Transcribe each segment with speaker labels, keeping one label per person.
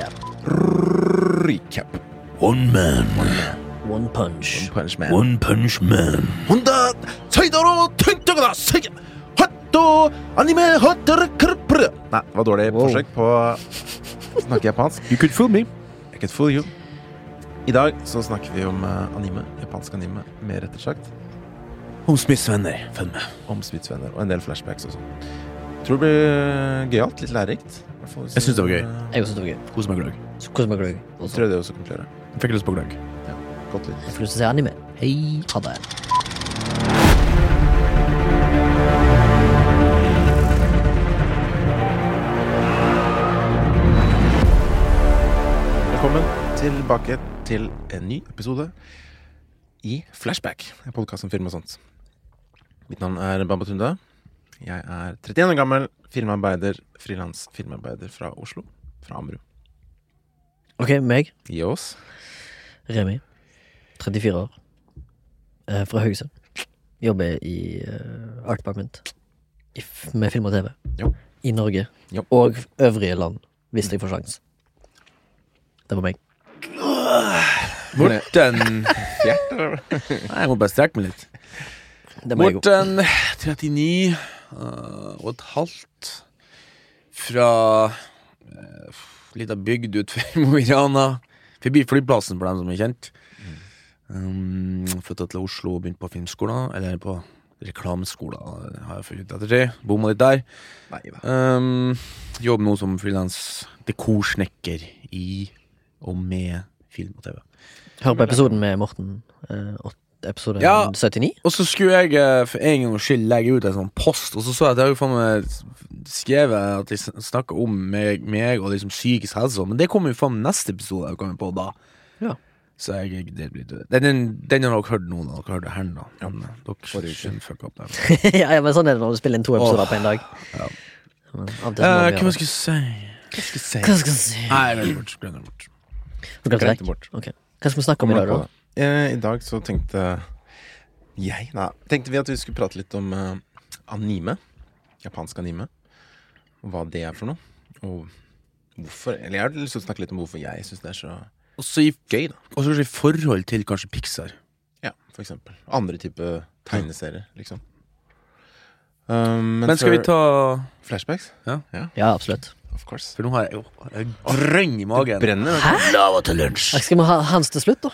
Speaker 1: Recap.
Speaker 2: Recap.
Speaker 3: One man,
Speaker 1: One punch.
Speaker 2: Punch Man.
Speaker 3: one punch man.
Speaker 2: 혼다 사이다로 탱탱하다 세게 핫도 아니메 핫다르 크르프르 Nei, det var dårlig
Speaker 1: Wow.
Speaker 2: forsøk på å snakke japansk.
Speaker 3: You could fool me.
Speaker 2: I can fool you. I dag så snakker vi om eh, anime. Japansk anime, mer rett og slett.
Speaker 3: Om Smiths venner. Følg med.
Speaker 2: Om Smiths venner og en del flashbacks og sånn. Tror det blir gøyalt. Litt lærerikt.
Speaker 3: Jeg synes det var gøy.
Speaker 1: Jeg også synes det var gøy.
Speaker 3: Kos meg gløgg.
Speaker 1: Så gløgg?
Speaker 2: Så tror jeg det også kommer til å gjøre.
Speaker 3: Fikk lyst på gløgg.
Speaker 2: Godt litt.
Speaker 1: Jeg får lyst til å se anime. Hei, ha det.
Speaker 2: Velkommen tilbake til en ny episode i Flashback, en podkast om film og sånt. Mitt navn er Bamba Tunda. Jeg er 31 år gammel, filmarbeider, frilans filmarbeider fra Oslo. Fra Amru.
Speaker 1: Ok, meg.
Speaker 2: Yes.
Speaker 1: Remi. 34 år. Eh, fra Haugesund. Jobber i eh, Art Department. I, med film og TV.
Speaker 2: Jo.
Speaker 1: I Norge.
Speaker 2: Jo.
Speaker 1: Og øvrige land, hvis jeg får sjans. Det var meg.
Speaker 3: Morten Nei, jeg må bare strekke meg litt. Morten, 39 uh, og et halvt. Fra uh, lita bygd utenfor Mo i Rana. Forbi flyplassen, for dem som er kjent. Um, Flytta til Oslo og begynte på filmskolen. Eller på reklameskolen, har jeg funnet ut ettertid. Bomma litt der.
Speaker 2: Nei.
Speaker 3: Um, jobber nå som frilans dekorsnekker i og med film og TV.
Speaker 1: Hør på episoden med Morten. Eh, episode
Speaker 3: Ja.
Speaker 1: 79.
Speaker 3: Og så skulle jeg eh, for en gangs skyld legge ut en sånn post, og så så jeg at jeg meg skrevet at de sn- snakker om meg, meg og liksom psykisk helse, men det kommer jo faen neste episode jeg kommer på da.
Speaker 1: Ja.
Speaker 3: Så jeg, det blir, den, den, den har dere hørt noen av dere har hørt det her nå. Men eh, dere skjønner fuck up der.
Speaker 1: ja, ja, men sånn er det når du spiller inn to episoder
Speaker 3: Åh,
Speaker 1: på en dag.
Speaker 3: ja.
Speaker 1: Men vi
Speaker 3: hva skal jeg si? Hva skal jeg si?
Speaker 1: Hva skal jeg si?
Speaker 3: Nei, glem det bort.
Speaker 2: Glem
Speaker 1: det
Speaker 2: bort.
Speaker 1: Hva skal vi snakke om i dag, da?
Speaker 2: Eh, I dag så tenkte jeg Nei, tenkte vi at vi skulle prate litt om eh, anime. Japansk anime. Hva det er for noe. Og hvorfor Eller jeg har lyst til å snakke litt om hvorfor jeg syns det er så
Speaker 3: Og så i,
Speaker 2: gøy, da.
Speaker 3: og så i forhold til kanskje Pixar.
Speaker 2: Ja, for eksempel. Andre type tegneserier, liksom. Um,
Speaker 3: Men skal vi ta
Speaker 2: Flashbacks?
Speaker 1: Ja, absolutt.
Speaker 2: Of course.
Speaker 3: For nå har jeg jo grønn i magen.
Speaker 2: Brenner.
Speaker 3: Lava til lunsj.
Speaker 1: Skal vi ha hans til slutt, da?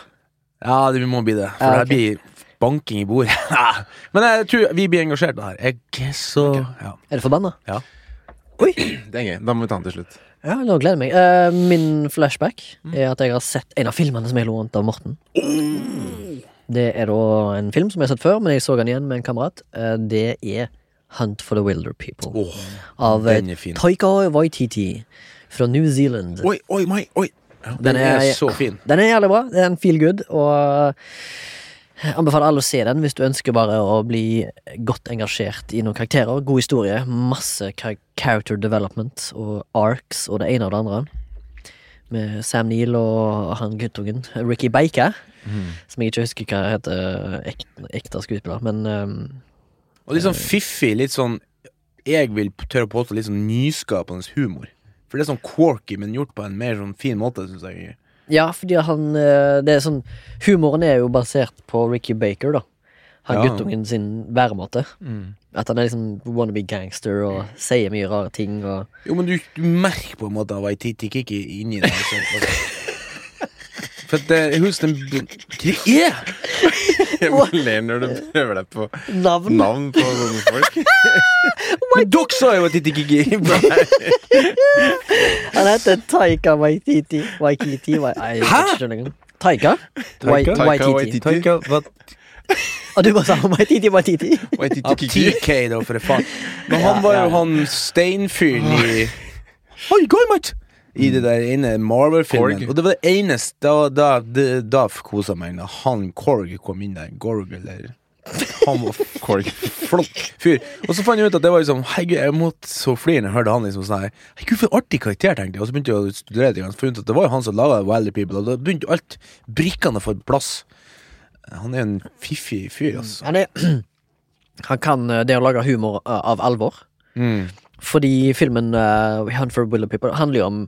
Speaker 3: Ja, det må bli det. For
Speaker 1: Ja,
Speaker 3: det blir banking i bordet. Men jeg tror vi blir engasjert i det her. Jeg så ja.
Speaker 1: Er du forbanna?
Speaker 2: Det er gøy. Da må vi ta den til slutt.
Speaker 1: Ja, nå gleder jeg meg. Uh, min flashback er at jeg har sett en av filmene som jeg lånt av Morten. Det er da en film som jeg har sett før, men jeg så den igjen med en kamerat. Eh, det er Hunt for the Wilder People.
Speaker 3: oh,
Speaker 1: av eh. Taika Waititi fra New Zealand.
Speaker 2: Oi, oi, mai, oi!
Speaker 3: Den
Speaker 1: Den
Speaker 3: er
Speaker 1: er-
Speaker 3: så fin.
Speaker 1: Den er jævlig bra. Det er en feel good, og jeg anbefaler alle å se den hvis du ønsker bare å bli godt engasjert i noen karakterer. God historie, masse character development og arcs og det ene og det andre. Med Sam Neill og han guttungen Ricky Baker, som jeg ikke husker hva heter ekte, ekte skuespiller, men um,
Speaker 3: Og litt sånn fiffig, litt sånn Jeg vil tørre å påstå litt sånn nyskapende humor. For det er sånn quirky, men gjort på en mer sånn fin måte, syns jeg.
Speaker 1: Ja, fordi han eh, Det er sånn Humoren er jo basert på Ricky Baker, da. Han
Speaker 3: Ja.
Speaker 1: guttungen sin væremåte. At han er liksom wannabe gangster og sier mye rare ting og
Speaker 3: Jo, men du, du merker på en måte av Waititi Kiki inni deg. Sånn, for at det, jeg husker den Hva er
Speaker 2: Jeg bare ler når du prøver deg på
Speaker 1: Navn!
Speaker 2: navn på sånne folk.
Speaker 3: Men dere sa jo Waititi Kiki!
Speaker 1: Han heter Taika Waititi. Waititi
Speaker 3: Hæ?
Speaker 1: ikke. Taika?
Speaker 3: Taika?
Speaker 2: Taika
Speaker 1: Waititi.
Speaker 2: Waititi.
Speaker 3: Taika,
Speaker 1: Og du bare sa Waititi Waititi?
Speaker 2: Waititi
Speaker 3: TK, da, for faen. Men han var jo han steinfyren i Oi, go, mate! I det der ene Marvel-filmen. Og det var det eneste Da, da, da, da kosa meg da han Korg kom inn der. Gorg, eller Han var Korg. Flott fyr. Og så fant jeg ut at det var liksom Herregud, jeg måtte så flire når jeg hørte han liksom sånn her Herregud, for en artig karakter, tenkte jeg. Og så begynte jeg å studere det. Og så fant ut at det var jo han som laga Wilder People, og da begynte alt brikkene å få plass. Han er en fiffig fyr, altså.
Speaker 1: Han er Han kan eh, det å lage humor eh, av alvor.
Speaker 3: Mm.
Speaker 1: Fordi filmen uh, Hunt for Willow People handler jo om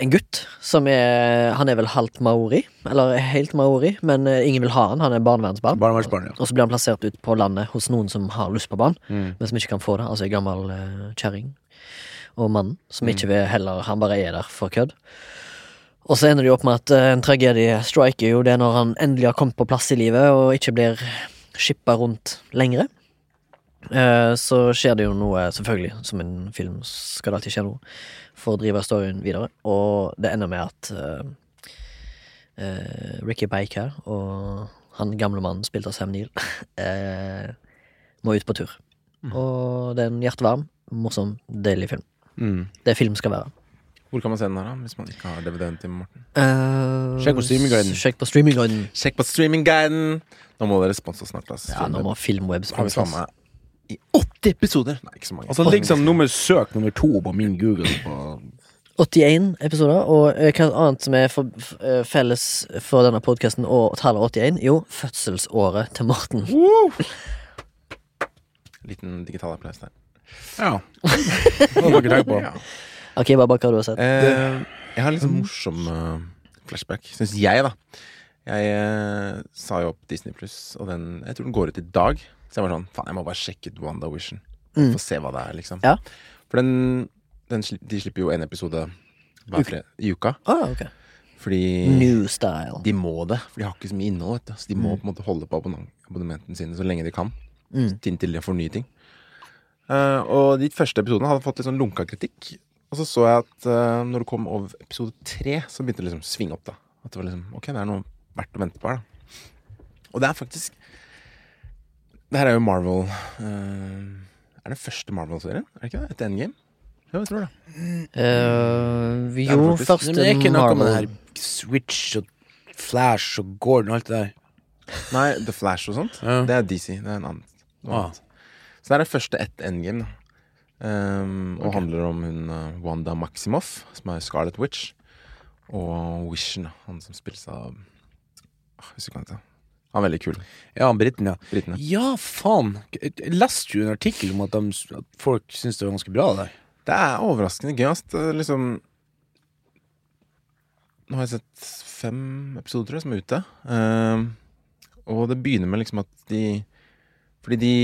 Speaker 1: en gutt som er Han er vel halvt maori, eller helt maori, men eh, ingen vil ha han. Han er barnevernsbarn.
Speaker 3: Barnevernsbarn, ja.
Speaker 1: Og så blir han plassert ut på landet hos noen som har lyst på barn,
Speaker 3: Mm.
Speaker 1: men som ikke kan få det. Altså ei gammel uh, kjerring. Og mannen, som
Speaker 3: Mm.
Speaker 1: ikke vil heller Han bare er der for kødd. Og så ender det jo opp med at uh, en tragedie striker jo det når han endelig har kommet på plass i livet og ikke blir skippa rundt lenger. Eh, så skjer det jo noe, selvfølgelig, som en film skal det alltid skje noe, for å drive storyen videre. Og det ender med at uh, uh, Ricky Baker og han gamle mannen, spilt av Sam Neill, uh, må ut på tur. Og det er en hjertevarm, morsom, deilig film.
Speaker 3: Mm.
Speaker 1: Det film skal være.
Speaker 2: Hvor kan man se den her, da? Hvis man ikke har DVD-en til Morten?
Speaker 1: Uh,
Speaker 3: Sjekk på streamingguiden.
Speaker 1: Sjekk på streamingguiden.
Speaker 2: Sjekk på streamingguiden! Nå må dere sponse snart. Altså.
Speaker 1: Ja, nå må Filmweb sponse
Speaker 2: i 80 episoder! Nei, ikke så mange.
Speaker 3: Altså så liksom nummer søk nummer to på min Google. På
Speaker 1: 81 episoder, og eh, hva annet som er for, f- eh, felles for denne podkasten og tallet 81? Jo, fødselsåret til Morten.
Speaker 2: Liten digital applaus der.
Speaker 3: ja. Det må dere tenke på.
Speaker 2: Ja.
Speaker 1: Ok, bare hva du har sett.
Speaker 2: Eh, jeg har litt sånn morsom uh, flashback, syns jeg, da. Jeg eh, sa jo opp Disney Pluss, og den Jeg tror den går ut i dag. Så jeg var sånn Faen, jeg må bare sjekke ut WandaVision.
Speaker 1: Mm.
Speaker 2: Få se hva det er, liksom.
Speaker 1: Ja.
Speaker 2: For den, den De slipper jo en episode hver fred, i uka.
Speaker 1: Ah, okay.
Speaker 2: Fordi
Speaker 1: New style.
Speaker 2: de må det. For de har ikke så mye innhold. Vet du. Så de må på en måte holde på abonnementene abonnementen sine så lenge de kan.
Speaker 1: Mm.
Speaker 2: Inntil de får nye ting. Uh, og de første episodene hadde fått litt sånn lunka kritikk. Og så så jeg at uh, når det kom over episode tre, så begynte det liksom å svinge opp. da At det var liksom Ok, det er noe verdt å vente på her, da. Og det er faktisk Det her er jo Marvel eh, Er det første Marvel-serien? Er det ikke det? Etter Endgame? Ja, jeg tror det.
Speaker 1: Uh,
Speaker 2: er
Speaker 1: jo,
Speaker 2: faktisk-
Speaker 1: første
Speaker 3: Men det er ikke noe med det her Switch og Flash og Gordon og alt det der.
Speaker 2: Nei, The Flash og sånt.
Speaker 3: Ja.
Speaker 2: Det er DC. Det er en annen.
Speaker 3: Ah.
Speaker 2: Så det er det første etter Endgame. Um, og
Speaker 3: okay.
Speaker 2: handler om hun uh, Wanda Maximoff, som er Scarlet Witch. Og Wishen. Han som spilles av Hvis du kan ta han. Er veldig kul.
Speaker 3: Ja, Briten, ja.
Speaker 2: Britene.
Speaker 3: Ja, faen. Jeg leste jo en artikkel om at, de, at folk syns det var ganske bra, der.
Speaker 2: Det er overraskende gøy. ass. Er liksom Nå har jeg sett fem episoder, tror jeg, som er ute. Uh, og det begynner med liksom at de Fordi de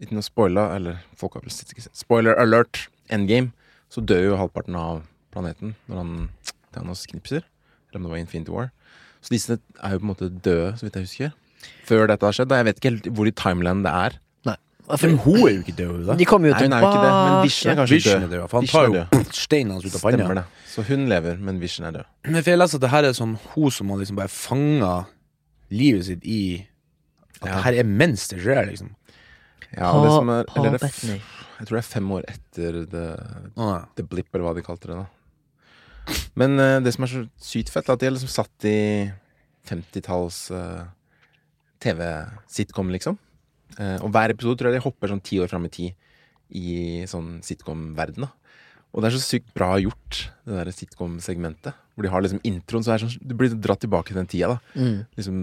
Speaker 2: Uten å spoile, eller folk har vel sett Spoiler alert! Endgame. Så dør jo halvparten av planeten når han Thanos knipser. Eller om det var Infinity War. Så disse er jo på en måte døde, så vidt jeg husker. Før dette har skjedd. Da jeg vet ikke helt hvor i timeland det er.
Speaker 1: Nei.
Speaker 3: Men hun er jo ikke død, da.
Speaker 1: De kommer jo
Speaker 2: Nei, hun er jo ikke det, men Vision er kanskje
Speaker 3: Vision er
Speaker 2: død.
Speaker 3: For han
Speaker 2: Vision
Speaker 3: tar
Speaker 2: er
Speaker 3: jo steinen hans ut av panna.
Speaker 2: Stemmer det. Så hun lever, men Vision er død.
Speaker 3: Men for jeg leser at det her er sånn hun som har liksom bare fanga livet sitt i At
Speaker 2: Ja.
Speaker 3: det her er mens det skjer, liksom.
Speaker 2: Ja, det som er, eller det, er f- jeg tror det er fem år etter The, the Blip, eller hva de kalte det. da Men uh, det som er så sykt fett, er at de har liksom satt i 50-talls uh, TV-sitcom, liksom. Uh, og hver episode tror jeg de hopper sånn ti år fram i tid i sånn sitcom-verden. da Og det er så sykt bra gjort, det der sitcom-segmentet. Hvor de har liksom introen, så er sånn Du blir dratt tilbake til den tida, da.
Speaker 1: Mm.
Speaker 2: Liksom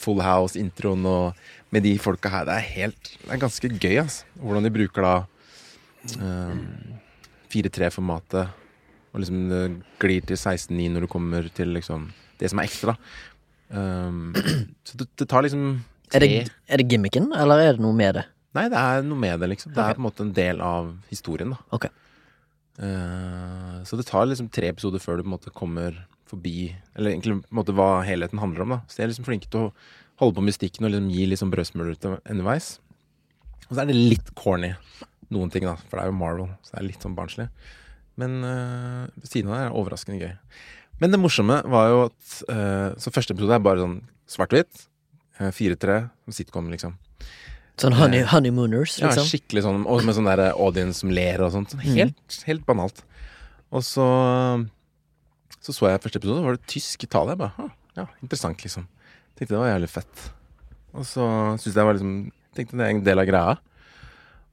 Speaker 2: Full House-introen og med de folka her. Det er helt Det er ganske gøy, altså. Hvordan de bruker da um, 4-3-formatet. Og liksom det glir til 16-9 når du kommer til liksom det som er ekstra. Um, så det, det tar liksom
Speaker 1: Er
Speaker 2: tre
Speaker 1: det, er det gimmicken, eller er det noe med det?
Speaker 2: Nei, det er noe med det, liksom. Det er på en måte en del av historien, da.
Speaker 1: Ok.
Speaker 2: Uh, så det tar liksom tre episoder før du på en måte kommer forbi Eller egentlig på en måte hva helheten handler om, da. Så de er liksom flinke til å holde på mystikken og liksom gi liksom brødsmuler ut underveis. Og så er det litt corny, noen ting, da. For det er jo Marvel, så det er litt sånn barnslig. Men uh, siden av det er overraskende gøy. Men det morsomme var jo at uh, Så første episode er bare sånn svart-hvitt. Uh, 4-3, sitcom, liksom.
Speaker 1: Sånn honey, honeymooners,
Speaker 2: Ja,
Speaker 1: liksom?
Speaker 2: skikkelig sånn, og med sånn der audience som ler og sånt. Sånn Helt, helt banalt. Og så så så jeg første episode, da var det tysk tale. Jeg bare, «Hm, ja, interessant, liksom. Tenkte det var jævlig fett. Og så syntes jeg var liksom Tenkte det er en del av greia.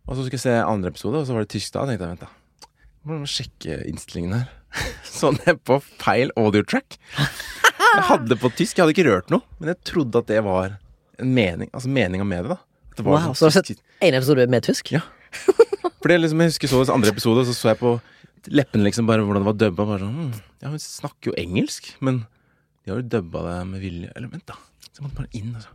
Speaker 2: Og så skulle jeg se andre episode, og så var det tysk da. tenkte jeg, vent da. Må sjekke innstillingen her. Så ned på feil audiotrack. Jeg hadde på tysk, jeg hadde ikke rørt noe. Men jeg trodde at det var en mening, altså meninga med det, da. Det var
Speaker 1: Wow,
Speaker 2: sånn
Speaker 1: så du har sett en episode med tysk?
Speaker 2: ja. For det liksom, jeg husker så andre episode, så så jeg på leppene liksom bare hvordan det var dubba. Bare sånn, hm, ja, hun snakker jo engelsk, men de har jo dubba det med vilje. Eller vent, da. Så måtte bare inn, altså.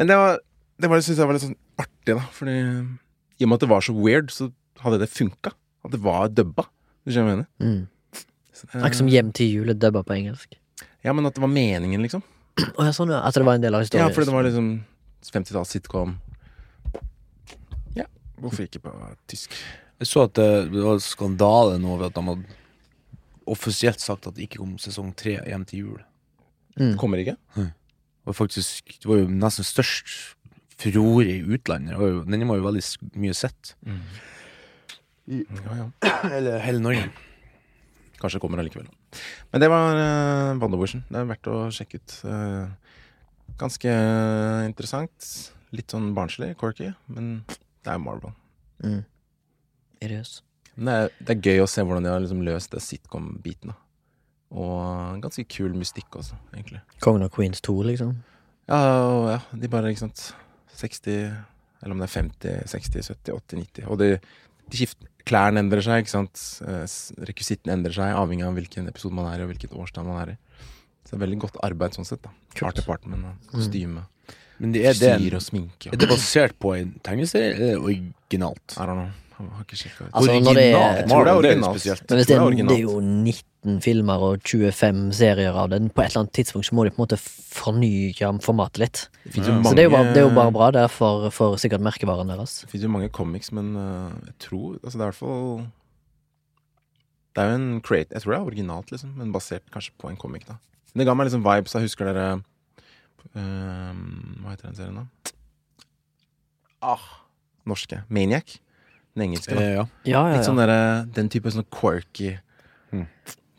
Speaker 2: Men det var Det var, synes jeg var litt sånn artig, da. Fordi i og med at det var så weird, så hadde det funka. At det var dubba. Du skjønner hva jeg mener?
Speaker 1: Mm.
Speaker 2: Så det-
Speaker 1: Akkurat som Hjem til jul er dubba på engelsk.
Speaker 2: Ja, men at det var meningen, liksom.
Speaker 1: Oh, ja, sånn, ja. At det var en del av historien?
Speaker 2: Ja, fordi det var liksom 50-talls sitcom. Ja, hvorfor ikke på tysk?
Speaker 3: Jeg så at det, det var skandale nå ved at de hadde offisielt sagt at det ikke kom sesong tre hjem til jul.
Speaker 1: Mm.
Speaker 2: Kommer ikke?
Speaker 3: Det var faktisk Det var jo nesten størst furore i utlandet. Den var jo veldig mye sett.
Speaker 2: Ja, ja.
Speaker 3: Eller hele Norge.
Speaker 2: Kanskje det kommer allikevel. Men det var uh, WandaVision. Det er verdt å sjekke ut. Uh, ganske interessant. Litt sånn barnslig, corky, men det er Marvel.
Speaker 1: Mm. Seriøs.
Speaker 2: Det er, det er gøy å se hvordan de har liksom løst det sitcom-biten. Og ganske kul mystikk også, egentlig.
Speaker 1: Kongen av Queens 2, liksom.
Speaker 2: Ja, og ja, de bare, ikke sant 60 Eller om det er 50, 60, 70, 80, 90. Og de, de skifter Klærne endrer seg, ikke sant. Eh, Rekvisitten endrer seg, avhengig av hvilken episode man er i, og hvilket årstid man er i. Så det er veldig godt arbeid sånn sett, da. Art department og kostyme.
Speaker 3: Men det er, det,
Speaker 2: Styr og sminke.
Speaker 3: er det basert på en tegneserie, eller er originalt?
Speaker 2: I don't know. Jeg har ikke sjekka ut.
Speaker 1: Altså, originalt? det er-
Speaker 2: Jeg tror det er originalt.
Speaker 1: Men hvis det er,
Speaker 2: det er
Speaker 1: det er jo 19 filmer og 25 serier av den, på et eller annet tidspunkt så må de på en måte fornye formatet litt.
Speaker 2: Det jo
Speaker 3: Ja.
Speaker 2: mange
Speaker 1: Så det er jo bare, det er jo bare bra der for, for sikkert merkevaren deres.
Speaker 2: Det finnes jo mange comics, men øh, jeg tror Altså, det er i hvert fall Det er jo en create Jeg tror det er originalt, liksom, men basert kanskje på en comic, da. Men det ga meg liksom vibes. Jeg husker dere øh, Hva heter den serien, da? Ah, norske. Maniac. Den engelske, da.
Speaker 3: Eh, ja.
Speaker 1: Ja, ja,
Speaker 2: Litt sånn der, Den type sånn quirky
Speaker 3: Mm.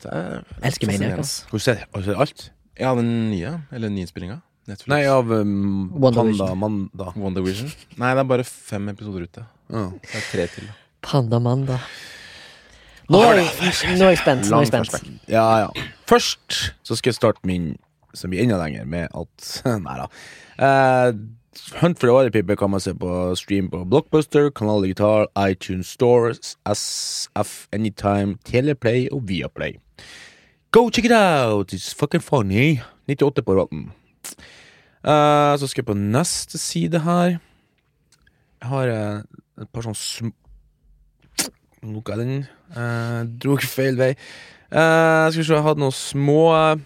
Speaker 2: Er
Speaker 1: Elsker Maniac, ass.
Speaker 3: Har du sett har du sett alt?
Speaker 2: Ja, den nye. Eller nyinnspillinga. Netflix.
Speaker 3: Nei, av um,
Speaker 1: WandaVision.
Speaker 3: Panda Manda.
Speaker 2: Wonder Nei, det er bare fem episoder ute.
Speaker 3: Ja.
Speaker 2: Det er tre til. da.
Speaker 1: Pandamanda. Nå, nå er jeg spent. Nå er jeg
Speaker 2: Lang
Speaker 1: spent.
Speaker 2: flashback.
Speaker 3: ja, ja. Først så skal jeg starte min, som blir enda lenger, med at Nei da. Eh, Hunt for the Waterpipe kan man se på stream på Blockbuster, Kanal Digital, iTunes Store, SF Anytime, Teleplay og Viaplay. Go check it out! It's fucking funny. 98 på råten. Uh, så skal jeg på neste side her. Jeg har uh, et par sånne sm... Er den uh, Dro ikke feil vei. Uh, skal vi se, jeg hadde noen små eh,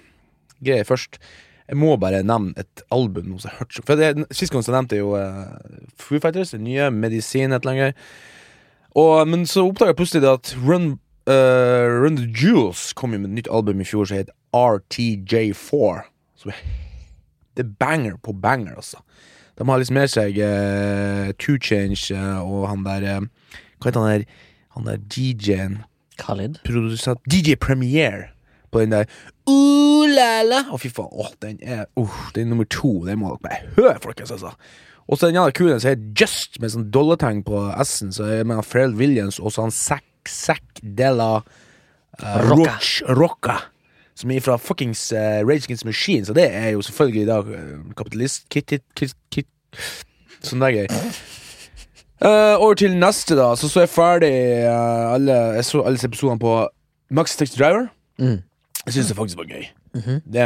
Speaker 3: greier først. Jeg må bare nevne et album. Som jeg har hørt For det, Sist gang så nevnte jeg jo Foo Fighters, det nye Medisin et eller annet. Og, men så oppdaga jeg plutselig det at Run, eh, Run the Jewels kom jo med et nytt album i fjor som het RTJ4. Så det er banger på banger, altså. De har liksom med seg uh, Two Change uh, og han der uh, Hva heter han der Han der DJ-en
Speaker 1: Khalid.
Speaker 3: Produsent DJ Premiere på den der Ooh la la Å, fy faen. Åh, den er uh, Den er nummer to. Den må dere bare høre, folkens, altså. Og så den jævla kule som heter Just, med sånn dollartegn på S-en. Så er med Fred Williams og så han Zack Zack Della uh,
Speaker 1: Rocca.
Speaker 3: Roch, Rocca. Som er fra fuckings uh, Rage Against Machine, så det er jo selvfølgelig da uh, kapitalist kit, kit, kit. Sånn der gøy. Uh, over til neste, da. Så så jeg ferdig uh, alle, Jeg så alle episodene på Max Taxi Driver.
Speaker 1: Mm.
Speaker 3: Jeg syns det faktisk var gøy.
Speaker 1: Mhm.
Speaker 3: det,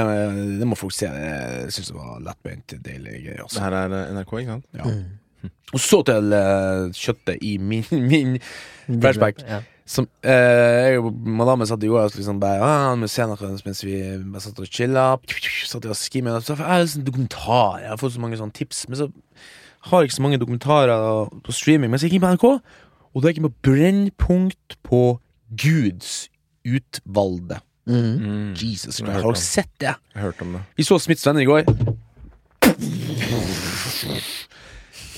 Speaker 3: det må folk se. Jeg syns det var lettbeint, deilig greier.
Speaker 2: Det
Speaker 3: Altså.
Speaker 2: her er eh, NRK, ikke sant?
Speaker 3: Ja. Og så til uh, kjøttet i min, min Flashback.
Speaker 1: Ja.
Speaker 3: Som, eh, Jeg og madammen satt i går og liksom bare ah, vi se noe mens vi bare satt og chilla. Satt og skimmet. Så jeg har liksom dokumentar. Jeg har fått så mange sånne tips. Men så har jeg ikke så mange dokumentarer på streaming. Men så gikk jeg inn på NRK, og da gikk jeg på Brennpunkt på Guds utvalgte.
Speaker 1: Mm.
Speaker 2: Mm.
Speaker 3: Jesus Christ, har dere sett det?
Speaker 2: Jeg hørte om det.
Speaker 3: Vi så Smiths venner i går.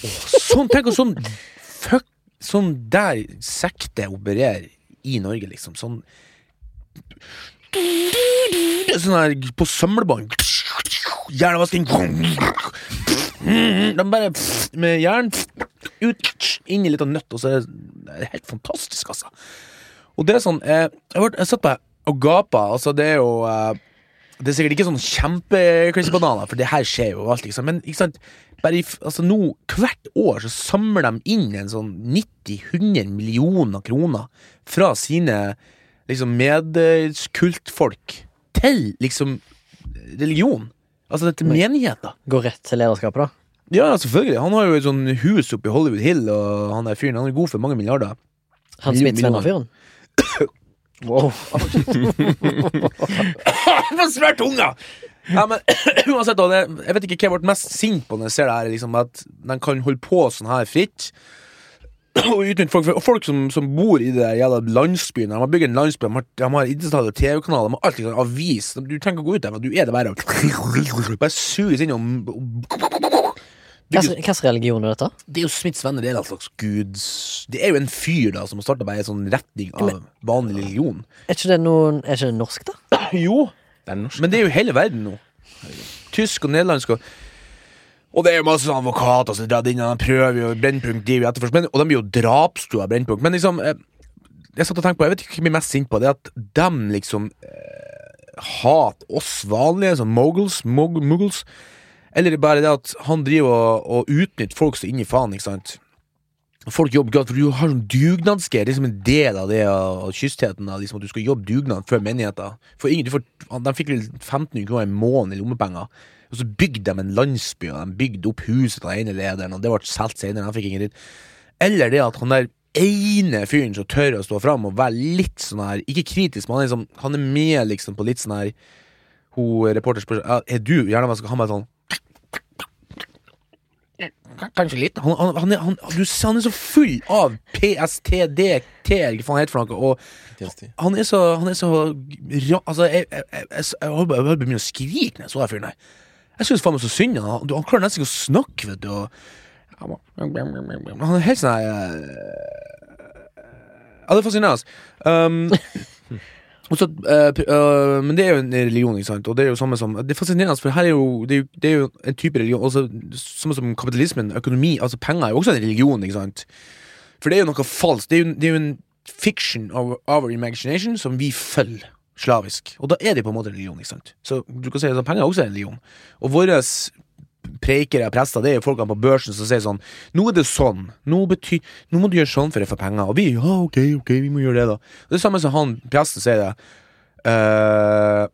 Speaker 3: Sånn, tenk og sånn Fuck Sånn der sekte opererer i Norge, liksom. Sånn Sånn her på samlebånd. Hjernevasking. De bare med jern ut, inn i litt av nøtt, og så er det helt fantastisk, altså. Og det er sånn Jeg, Jeg, har jeg satt på og gapa. Altså, det er jo eh, Det er sikkert ikke sånn kjempe-crazy bananer, for det her skjer jo alt, liksom. Men ikke sant? Bare i, altså nå, Hvert år så samler de inn en sånn 90-100 millioner kroner fra sine liksom medkultfolk til liksom religion. Altså dette
Speaker 1: Men-
Speaker 3: menigheter.
Speaker 1: Går rett til lederskapet, da.
Speaker 3: Ja, selvfølgelig. Han har jo et sånn hus oppe i Hollywood Hill, og han der fyren han er god for mange milliarder.
Speaker 1: Han
Speaker 3: Million-
Speaker 1: Smiths venner-fyren. Wow.
Speaker 3: Han får svært tunga! Ja, men uansett, det, jeg vet ikke hva jeg ble mest sint på når jeg ser det her, liksom, at de kan holde på sånn her fritt. Og utnytte folk, og folk som, som bor i det jævla landsbyen De har bygd en landsby, de har, de har internasjonale TV-kanaler, de har alltid sånn avis. Du trenger ikke å gå ut der, men du er det bare Bare suges inn og bygger-
Speaker 1: Hvilken religion er dette?
Speaker 3: Det er jo Smiths venner, det er en slags guds Det er jo en fyr da som har starta en sånn retning av vanlig religion.
Speaker 1: Er ikke det noen Er ikke det norsk, da?
Speaker 3: Jo,
Speaker 2: Det er norsk.
Speaker 3: men det er jo hele verden nå. Tysk og nederlandsk og Og det er jo masse sånn advokater som drar inn, og de prøver jo Brennpunkt driver jo etterforsk, men- og de blir jo drapstua Brennpunkt. Men liksom eh, Jeg satt og tenkte på, jeg vet ikke hva jeg blir mest sint på, det er at dem liksom eh, hater oss vanlige, som moguls, mog, muggles. Eller bare det at han driver og, og utnytter folk så inn i faen, ikke sant. Folk jobber godt, for du har sånn dugnadsgreie. Det er liksom en del av det av kystheten. av Liksom, at du skal jobbe dugnad før menigheten. For ingen, får, de fikk vel 1500 kroner i måneden i lommepenger. Og så bygde de en landsby, og de bygde opp huset til den ene lederen, og det ble solgt senere. Han fikk ingen dritt. Eller det at han der ene fyren som tør å stå fram og være litt sånn her Ikke kritisk, men han er, liksom, han er med liksom på litt sånn her Hun reporter spør ja, Er du skal Han bare sånn Kanskje litt. Han, han, han, han, du, han er så full av PSTDT, hva faen heter for noe, og han er så, han er så Altså, jeg, jeg, jeg, jeg, på på å skrike når jeg så den fyren der. Jeg syns faen meg så synd han. Han, han klarer nesten ikke å snakke, vet du. Han er helt sånn her eh, Ja, det er fascinerende. Um, og så, uh, men det er jo en religion, ikke sant? Og det er jo samme som Det er fascinerende, for her er jo Det er jo, det er jo en type religion også, Samme som kapitalismen, økonomi Altså penger er jo også en religion, ikke sant? For det er jo noe falskt. Det er jo, det er jo en fiction of our imagination som vi følger slavisk. Og da er det på en måte religion, ikke sant? Så du kan si at penger er også en religion. Og våre preikere og prester, det er jo folkene på børsen som sier sånn Nå er det sånn. Nå, betyr, nå må du gjøre sånn for å få penger. Og vi ja, ok, ok, vi må gjøre det, da. Det er samme som han presten sier det. Uh,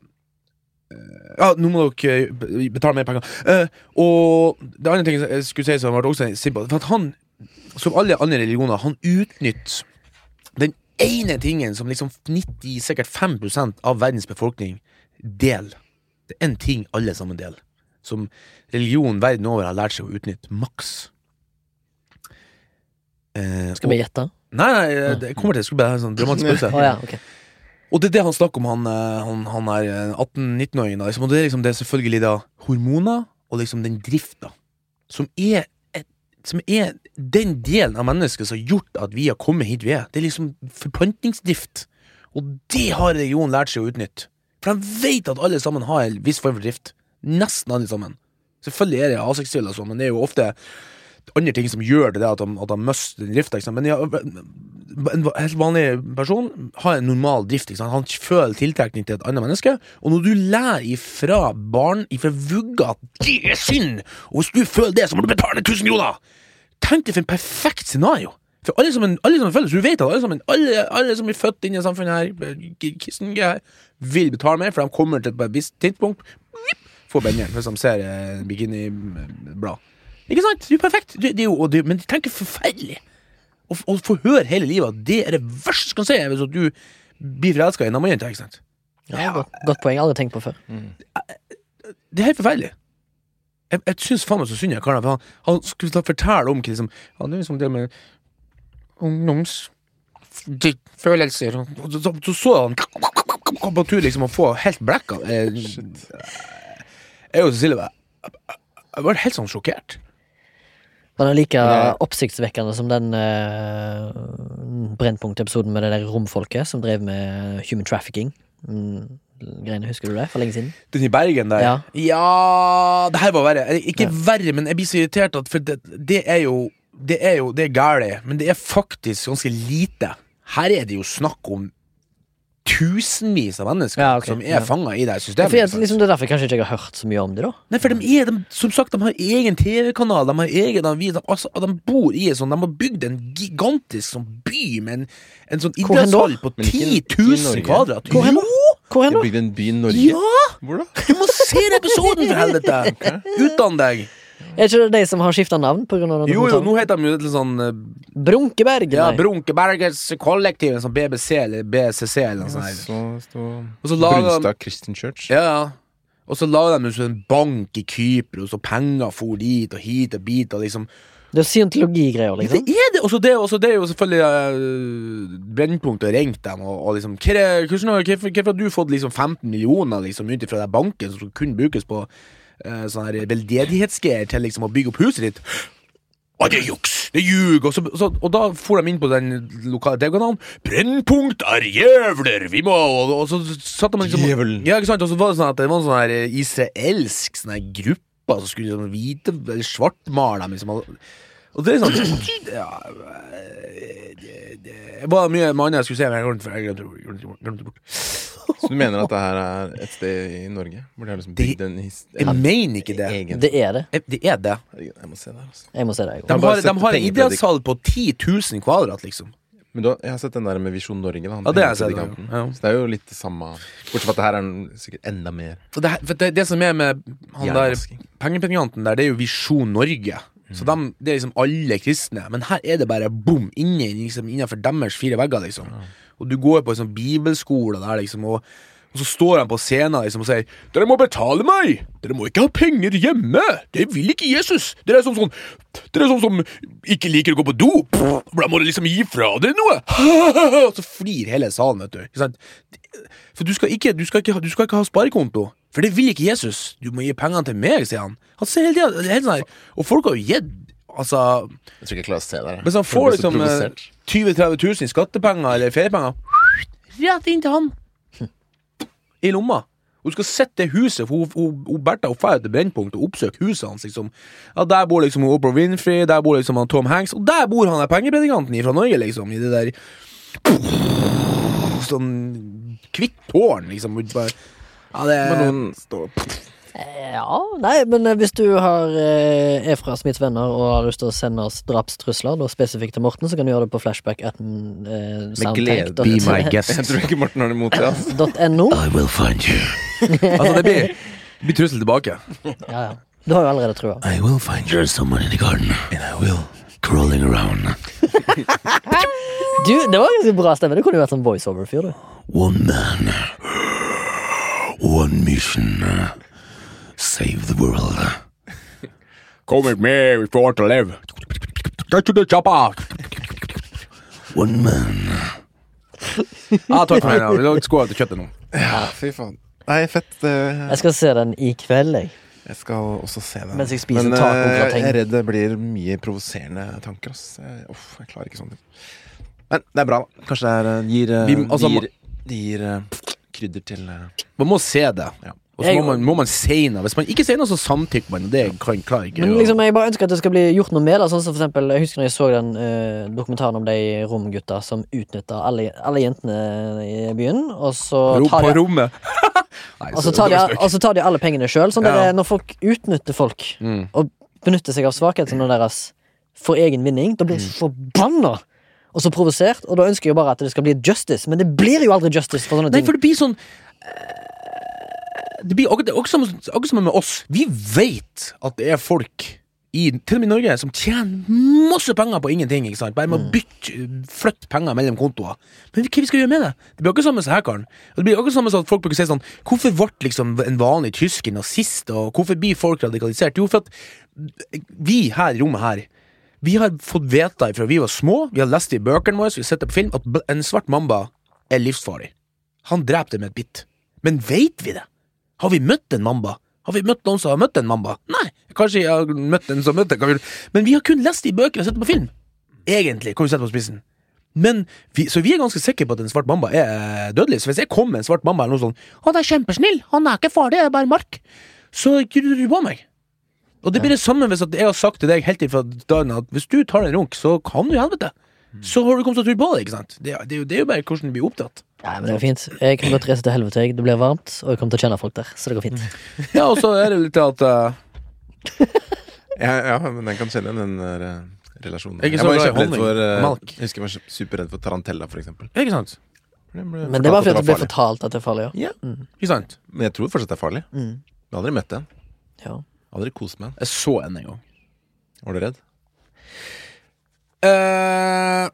Speaker 3: ja, nå må dere betale mer penger. Uh, og det andre ting jeg skulle si som ble også simpelt, for at han, som alle andre religioner, han utnytter den ene tingen som liksom 90, sikkert 5% av verdens befolkning deler. Det er en ting alle sammen deler, som religion verden over har lært seg å utnytte maks. Eh,
Speaker 1: Skal vi gjette?
Speaker 3: Nei, nei, det kommer til. det. skulle bare ha en sånn dramatisk pause.
Speaker 1: oh, ja, okay.
Speaker 3: Og det er det han snakker om, han, eh, han, han er eh, 18-19-åringen. Liksom, og det er liksom det er selvfølgelig da hormoner og liksom den drifta som som er den delen av mennesket som har gjort at vi har kommet hit vi er. Det er liksom forplantningsdrift. Og det har religionen lært seg å utnytte. For de vet at alle sammen har en viss form for drift. Nesten alle sammen. Selvfølgelig er det aseksuelle, altså, sånn, men det er jo ofte andre ting som gjør det, at de, at de mister drifta. Men ja, en helt vanlig person har en normal drift. Han føler tiltrekning til et annet menneske. Og når du lærer ifra barn ifra vugga at det er synd, og hvis du føler det, så må du betale 1000 kroner! Tenk deg for en perfekt scenario! For alle som, alle som føler, så du vet at alle, sammen, alle, alle som blir født inn i samfunnet her, Kissinger, vil betale mer, for de kommer til et visst tidspunkt Få benderen hvis de ser eh, bikiniblad. Ikke sant? Det er jo perfekt. Det, det er jo, og det, men tenk forferdelig å å få høre hele livet at det er det verste som kan si hvis du blir forelska i en jente ikke sant?
Speaker 1: Ja, godt, godt poeng. Aldri tenkt på før.
Speaker 3: Det er helt forferdelig. Jeg, jeg syns faen meg så synd jeg karen. For han, han skulle da fortelle om hva liksom, Han er liksom det med ungdoms følelser og Så, så, han på tur liksom å få helt blekka. Jeg, jeg og Cecilie var Jeg var helt sånn sjokkert.
Speaker 1: Var den like oppsiktsvekkende som den uh, Brennpunkt-episoden med det der romfolket som drev med human trafficking? Mm, greiene, Husker du det? For lenge siden?
Speaker 3: Den i Bergen der?
Speaker 1: Ja.
Speaker 3: Ja, det her var verre. Ikke
Speaker 1: Ja.
Speaker 3: verre, men jeg blir så irritert at For det, det er jo Det er jo Det er galt, men det er faktisk ganske lite. Her er det jo snakk om tusenvis av mennesker
Speaker 1: Ja, okay,
Speaker 3: som er
Speaker 1: ja.
Speaker 3: fanga i det systemet.
Speaker 1: Ja, for jeg, liksom, det er derfor kanskje ikke jeg har hørt så mye om det, da.
Speaker 3: Nei, for de er, de, som sagt, de har egen TV-kanal, de har egen avis, de, altså, de bor i en sånn, de har bygd en gigantisk sånn by med en, en sånn idrettshall på
Speaker 2: Men ikke-
Speaker 3: 10 000 kvadrat.
Speaker 1: Hvor hen da? Hvor hen,
Speaker 2: De
Speaker 1: da?
Speaker 2: Bygd en by i Norge.
Speaker 3: Ja!
Speaker 2: Hvor da?
Speaker 3: Du må se den episoden, for helvete! Utdann deg!
Speaker 1: Er ikke det de som har skifta navn På grunn
Speaker 3: av Jo,
Speaker 1: jo,
Speaker 3: nå heter de jo litt sånn uh,
Speaker 1: Brunkeberg?
Speaker 3: Ja. Brunkebergets kollektiv, en sånn BBC eller BCC eller noe sånt. her.
Speaker 2: Så
Speaker 3: Og så
Speaker 2: Brunstad Christian Church.
Speaker 3: Ja, ja. Og så la de jo sånn en bank i Kypros, og penger for dit og hit og dit, og liksom
Speaker 1: Det er scientologigreier, liksom.
Speaker 3: Det er det! Og så det, det er jo selvfølgelig uh, Brennpunkt og ringt dem, og, og liksom hvorfor har du fått liksom 15 millioner liksom ut ifra den banken som kun brukes på uh, sånn her veldedighetsgreier til liksom å bygge opp huset ditt? Å, det er juks! Det er ljug! Og, så, så, og da for de inn på den lokale TV-kanalen. Brennpunkt er jævler! Vi må Og, og så satte man liksom
Speaker 2: Djevelen.
Speaker 3: Ja, ikke sant? Og så var det sånn at det var en sånn her eh, israelsk sånn her gruppe som skulle sånn hvite eller svartmale dem. Liksom. Og det er sånn ja, eh, det, var mye annet jeg skulle si, men jeg glemte glemte det- bort.
Speaker 2: Så du mener at det her er et sted i Norge? Hvor de har liksom bygd en.
Speaker 3: Jeg mener ikke det.
Speaker 2: egen
Speaker 1: Det er det.
Speaker 3: Det er det.
Speaker 2: Jeg må se det altså.
Speaker 1: Jeg må se det. jeg
Speaker 3: De har, de har en idrettshall på 10 000 kvadrat, liksom.
Speaker 2: Men du, har- jeg har sett den der med Visjon Norge. Da,
Speaker 3: Ja, det har jeg sett, ja.
Speaker 2: Så det er jo litt det samme. Bortsett fra at det her er en- sikkert enda mer
Speaker 3: det, for det, det som er med han der pengepenganten der, det er jo Visjon Norge. Så de, det er liksom alle kristne. Men her er det bare bom, inne liksom, innenfor deres fire vegger, liksom. Og du går på en sånn bibelskole der, liksom, og, og så står han på scenen liksom, og sier 'Dere må betale meg! Dere må ikke ha penger hjemme! Det vil ikke Jesus! Dere er sånn sånn Dere er sånn som ikke liker å gå på do! Da må dere liksom gi fra dere noe! Og så flir hele salen, vet du. For du skal ikke, du skal ikke, du skal ikke ha sparekonto. For det vil ikke Jesus. Du må gi pengene til meg, sier han. Han ser hele tiden, det er helt sånn her. Og folk har jo gitt Altså
Speaker 2: Jeg tror ikke jeg klarer å se det.
Speaker 3: Hvis han får liksom eh, 20 000-30 000 i skattepenger eller feriepenger Rett inn til han. I lomma. Du skal sette det huset, for hun, hun, hun Bertha hun drar til Brennpunkt og oppsøker huset hans. liksom Ja, Der bor liksom Oprah Winfrey, der bor liksom han Tom Hanks, og der bor han der pengepredikanten fra Norge, liksom. I det der Sånn kvitt tårn, liksom. Bare, ja, det
Speaker 2: Men noen står
Speaker 1: Ja, nei, men eh, hvis du har, eh, er fra Smiths venner og har lyst til å sende oss drapstrusler, da spesifikt til Morten, så kan du gjøre det på flashback at mm,
Speaker 2: Med glede.
Speaker 3: Be my guest.
Speaker 2: Jeg tror ikke Morten har det imot det. Altså.
Speaker 1: .no.
Speaker 3: I will find you. altså, det blir, blir trussel tilbake.
Speaker 1: Ja, ja. Du har jo allerede trua.
Speaker 3: I will find you someone in the garden, and I will crawling around.
Speaker 1: Du, det var ganske bra stemme. Det kunne jo vært sånn voiceover-fyr, du.
Speaker 3: One man, one mission. Save the world. Come with me if you want to live. Get to the chopper. One man. Ja, takk for meg. Vi lager skål til kjøttet nå.
Speaker 2: Ja, fy faen. Nei, fett. Uh,
Speaker 1: Jeg skal se den i kveld, jeg.
Speaker 2: Jeg skal også se den.
Speaker 1: Mens jeg spiser
Speaker 2: Men eh, jeg er redd det blir mye provoserende tanker. Ass. Jeg, uff, jeg klarer ikke sånt. Men det er bra, da. Kanskje det er, eh, gir,
Speaker 3: Vi- altså,
Speaker 2: gir, gir krydder til eh,
Speaker 3: Man må se det.
Speaker 2: Ja.
Speaker 3: Og så må man, må man si noe. Hvis man ikke sier noe, så samtykker man. Det kan, klarer ikke
Speaker 1: Men liksom, jeg bare ønsker at det skal bli gjort noe med det. Sånn som for eksempel, jeg husker når jeg så den eh, dokumentaren om de romgutta som utnytta alle, alle jentene i byen, og så
Speaker 3: Rom
Speaker 1: tar
Speaker 3: på
Speaker 1: de,
Speaker 3: rommet. Nei,
Speaker 1: og så tar de, og så tar de alle pengene sjøl. Sånn
Speaker 3: Ja.
Speaker 1: når folk utnytter folk
Speaker 3: Mm.
Speaker 1: og benytter seg av svakhetene deres for egen vinning, da blir jeg så forbanna! Og så provosert, og da ønsker jeg jo bare at det skal bli justice, men det blir jo aldri justice for sånne ting.
Speaker 3: Nei, for det blir sånn eh, Det blir akkurat som, som med oss. Vi vet at det er folk i, til og med i Norge som tjener masse penger på ingenting. Ikke sant? Bare med å bytte, flytte penger mellom kontoer. Men hva vi skal gjøre med det? Det blir akkurat samme som her, Karen. Og Det blir akkurat samme som at folk bruker å si sånn Hvorfor ble liksom en vanlig tysker nazist, og hvorfor blir folk radikalisert? Jo, for at vi her i rommet her vi har fått vite fra vi var små, vi har lest i bøkene våre, vi har sett det på film, at en svart mamba er livsfarlig. Han dreper det med et bitt. Men veit vi det? Har vi møtt en mamba? Har vi møtt noen som har møtt en mamba? Nei, kanskje jeg har møtt en som møtte en. Men vi har kun lest det i bøker og sett det på film. Egentlig, kan vi sette på spissen. Men vi, så vi er ganske sikre på at en svart mamba er eh, dødelig. Så hvis jeg kommer med en svart mamba eller noe sånt 'Han er kjempesnill, han er ikke farlig, det er bare mark', så krydder du på meg. Og det blir det samme hvis at jeg har sagt til deg helt ifra dagen at hvis du tar en runk, så kan du helvete. Så har du kommet til å tro på det, ikke sant? Det, det, er jo- det er jo bare hvordan du blir opptatt.
Speaker 1: Nei, men det går fint. Jeg kan godt reise til helvete. jeg. Det blir varmt, og jeg kommer til å kjenne folk der. Så det går fint.
Speaker 3: Ja, og så er det litt at uh...
Speaker 2: Ja, ja, men den kan kjenne den der uh, relasjonen.
Speaker 3: Jeg
Speaker 2: Jeg var kjemperedd for
Speaker 3: uh.
Speaker 2: Jeg husker jeg var superredd for tarantella, for eksempel.
Speaker 3: Ikke sant?
Speaker 1: Men det bare fordi at det ble
Speaker 2: farlig.
Speaker 1: fortalt at det er farlig. Ja.
Speaker 3: Ikke sant?
Speaker 2: Men jeg tror fortsatt det er farlig.
Speaker 1: Mm.
Speaker 2: Jeg har aldri møtt en.
Speaker 1: Ja.
Speaker 2: Aldri kost med en.
Speaker 3: Jeg så en en gang.
Speaker 2: Var du redd?
Speaker 3: Uh,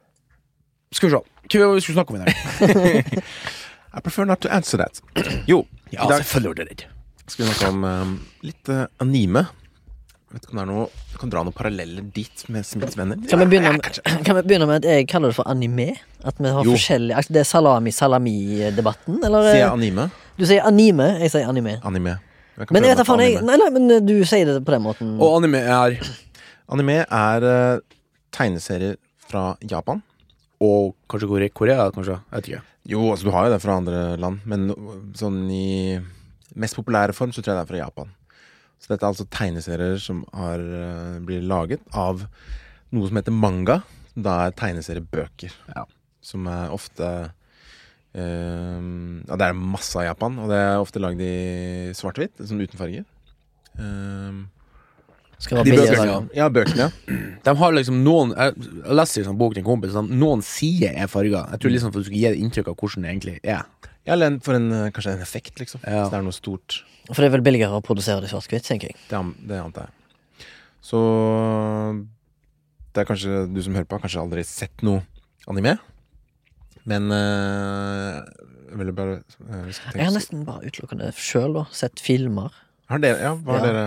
Speaker 3: skal vi se. Hva vi skulle snakke om i dag?
Speaker 2: I prefer not to answer that. Jo,
Speaker 3: Ja,
Speaker 2: i dag
Speaker 3: selvfølgelig var det redd.
Speaker 2: skal vi snakke om um, litt uh, anime. Vet ikke om det er noe Du kan dra noen paralleller dit med Smiths venner.
Speaker 1: Kan, vi begynne med, kan vi begynne med at jeg kaller det for anime? At vi har
Speaker 2: Jo.
Speaker 1: forskjellige altså, Det er salami-salami-debatten? Eller?
Speaker 2: Sier jeg anime?
Speaker 1: Du sier anime, jeg sier anime.
Speaker 2: Anime. Jeg
Speaker 1: Men jeg vet da faen, jeg. Nei, nei, men eh, du sier det på den måten.
Speaker 3: Og anime er
Speaker 2: Anime er eh, tegneserier fra Japan.
Speaker 3: Og kanskje Korea, Korea, kanskje? Jeg vet ikke.
Speaker 2: Jo, altså du har jo det fra andre land, men sånn i mest populære form så tror jeg det er fra Japan. Så dette er altså tegneserier som har, eh, blir laget av noe som heter manga. Som da er tegneseriebøker.
Speaker 3: Ja.
Speaker 2: Som er ofte eh, Ja, det er masse av Japan, og det er ofte lagd i svart-hvitt, sånn uten farger. Uh,
Speaker 1: Skal
Speaker 3: De bøkene,
Speaker 1: eller?
Speaker 2: ja, bøkene.
Speaker 3: De har liksom noen Jeg, jeg leste en sånn bok til en kompis sånn, Noen sider er farga. Jeg tror liksom for du skal gi deg inntrykk av hvordan det egentlig er.
Speaker 2: Ja, eller en, for en, eh, kanskje en effekt, liksom.
Speaker 3: Ja.
Speaker 2: Så det er noe stort.
Speaker 1: For det er vel billigere å produsere det i svart-hvitt, tenker jeg.
Speaker 2: Det, det antar jeg. Så det er kanskje du som hører på, har kanskje aldri sett noe anime. Men eh, jeg ville bare eh, tenke-
Speaker 1: Jeg har nesten bare utelukkende sjøl sett filmer.
Speaker 2: Har dere, ja, hva
Speaker 1: Ja.
Speaker 2: dere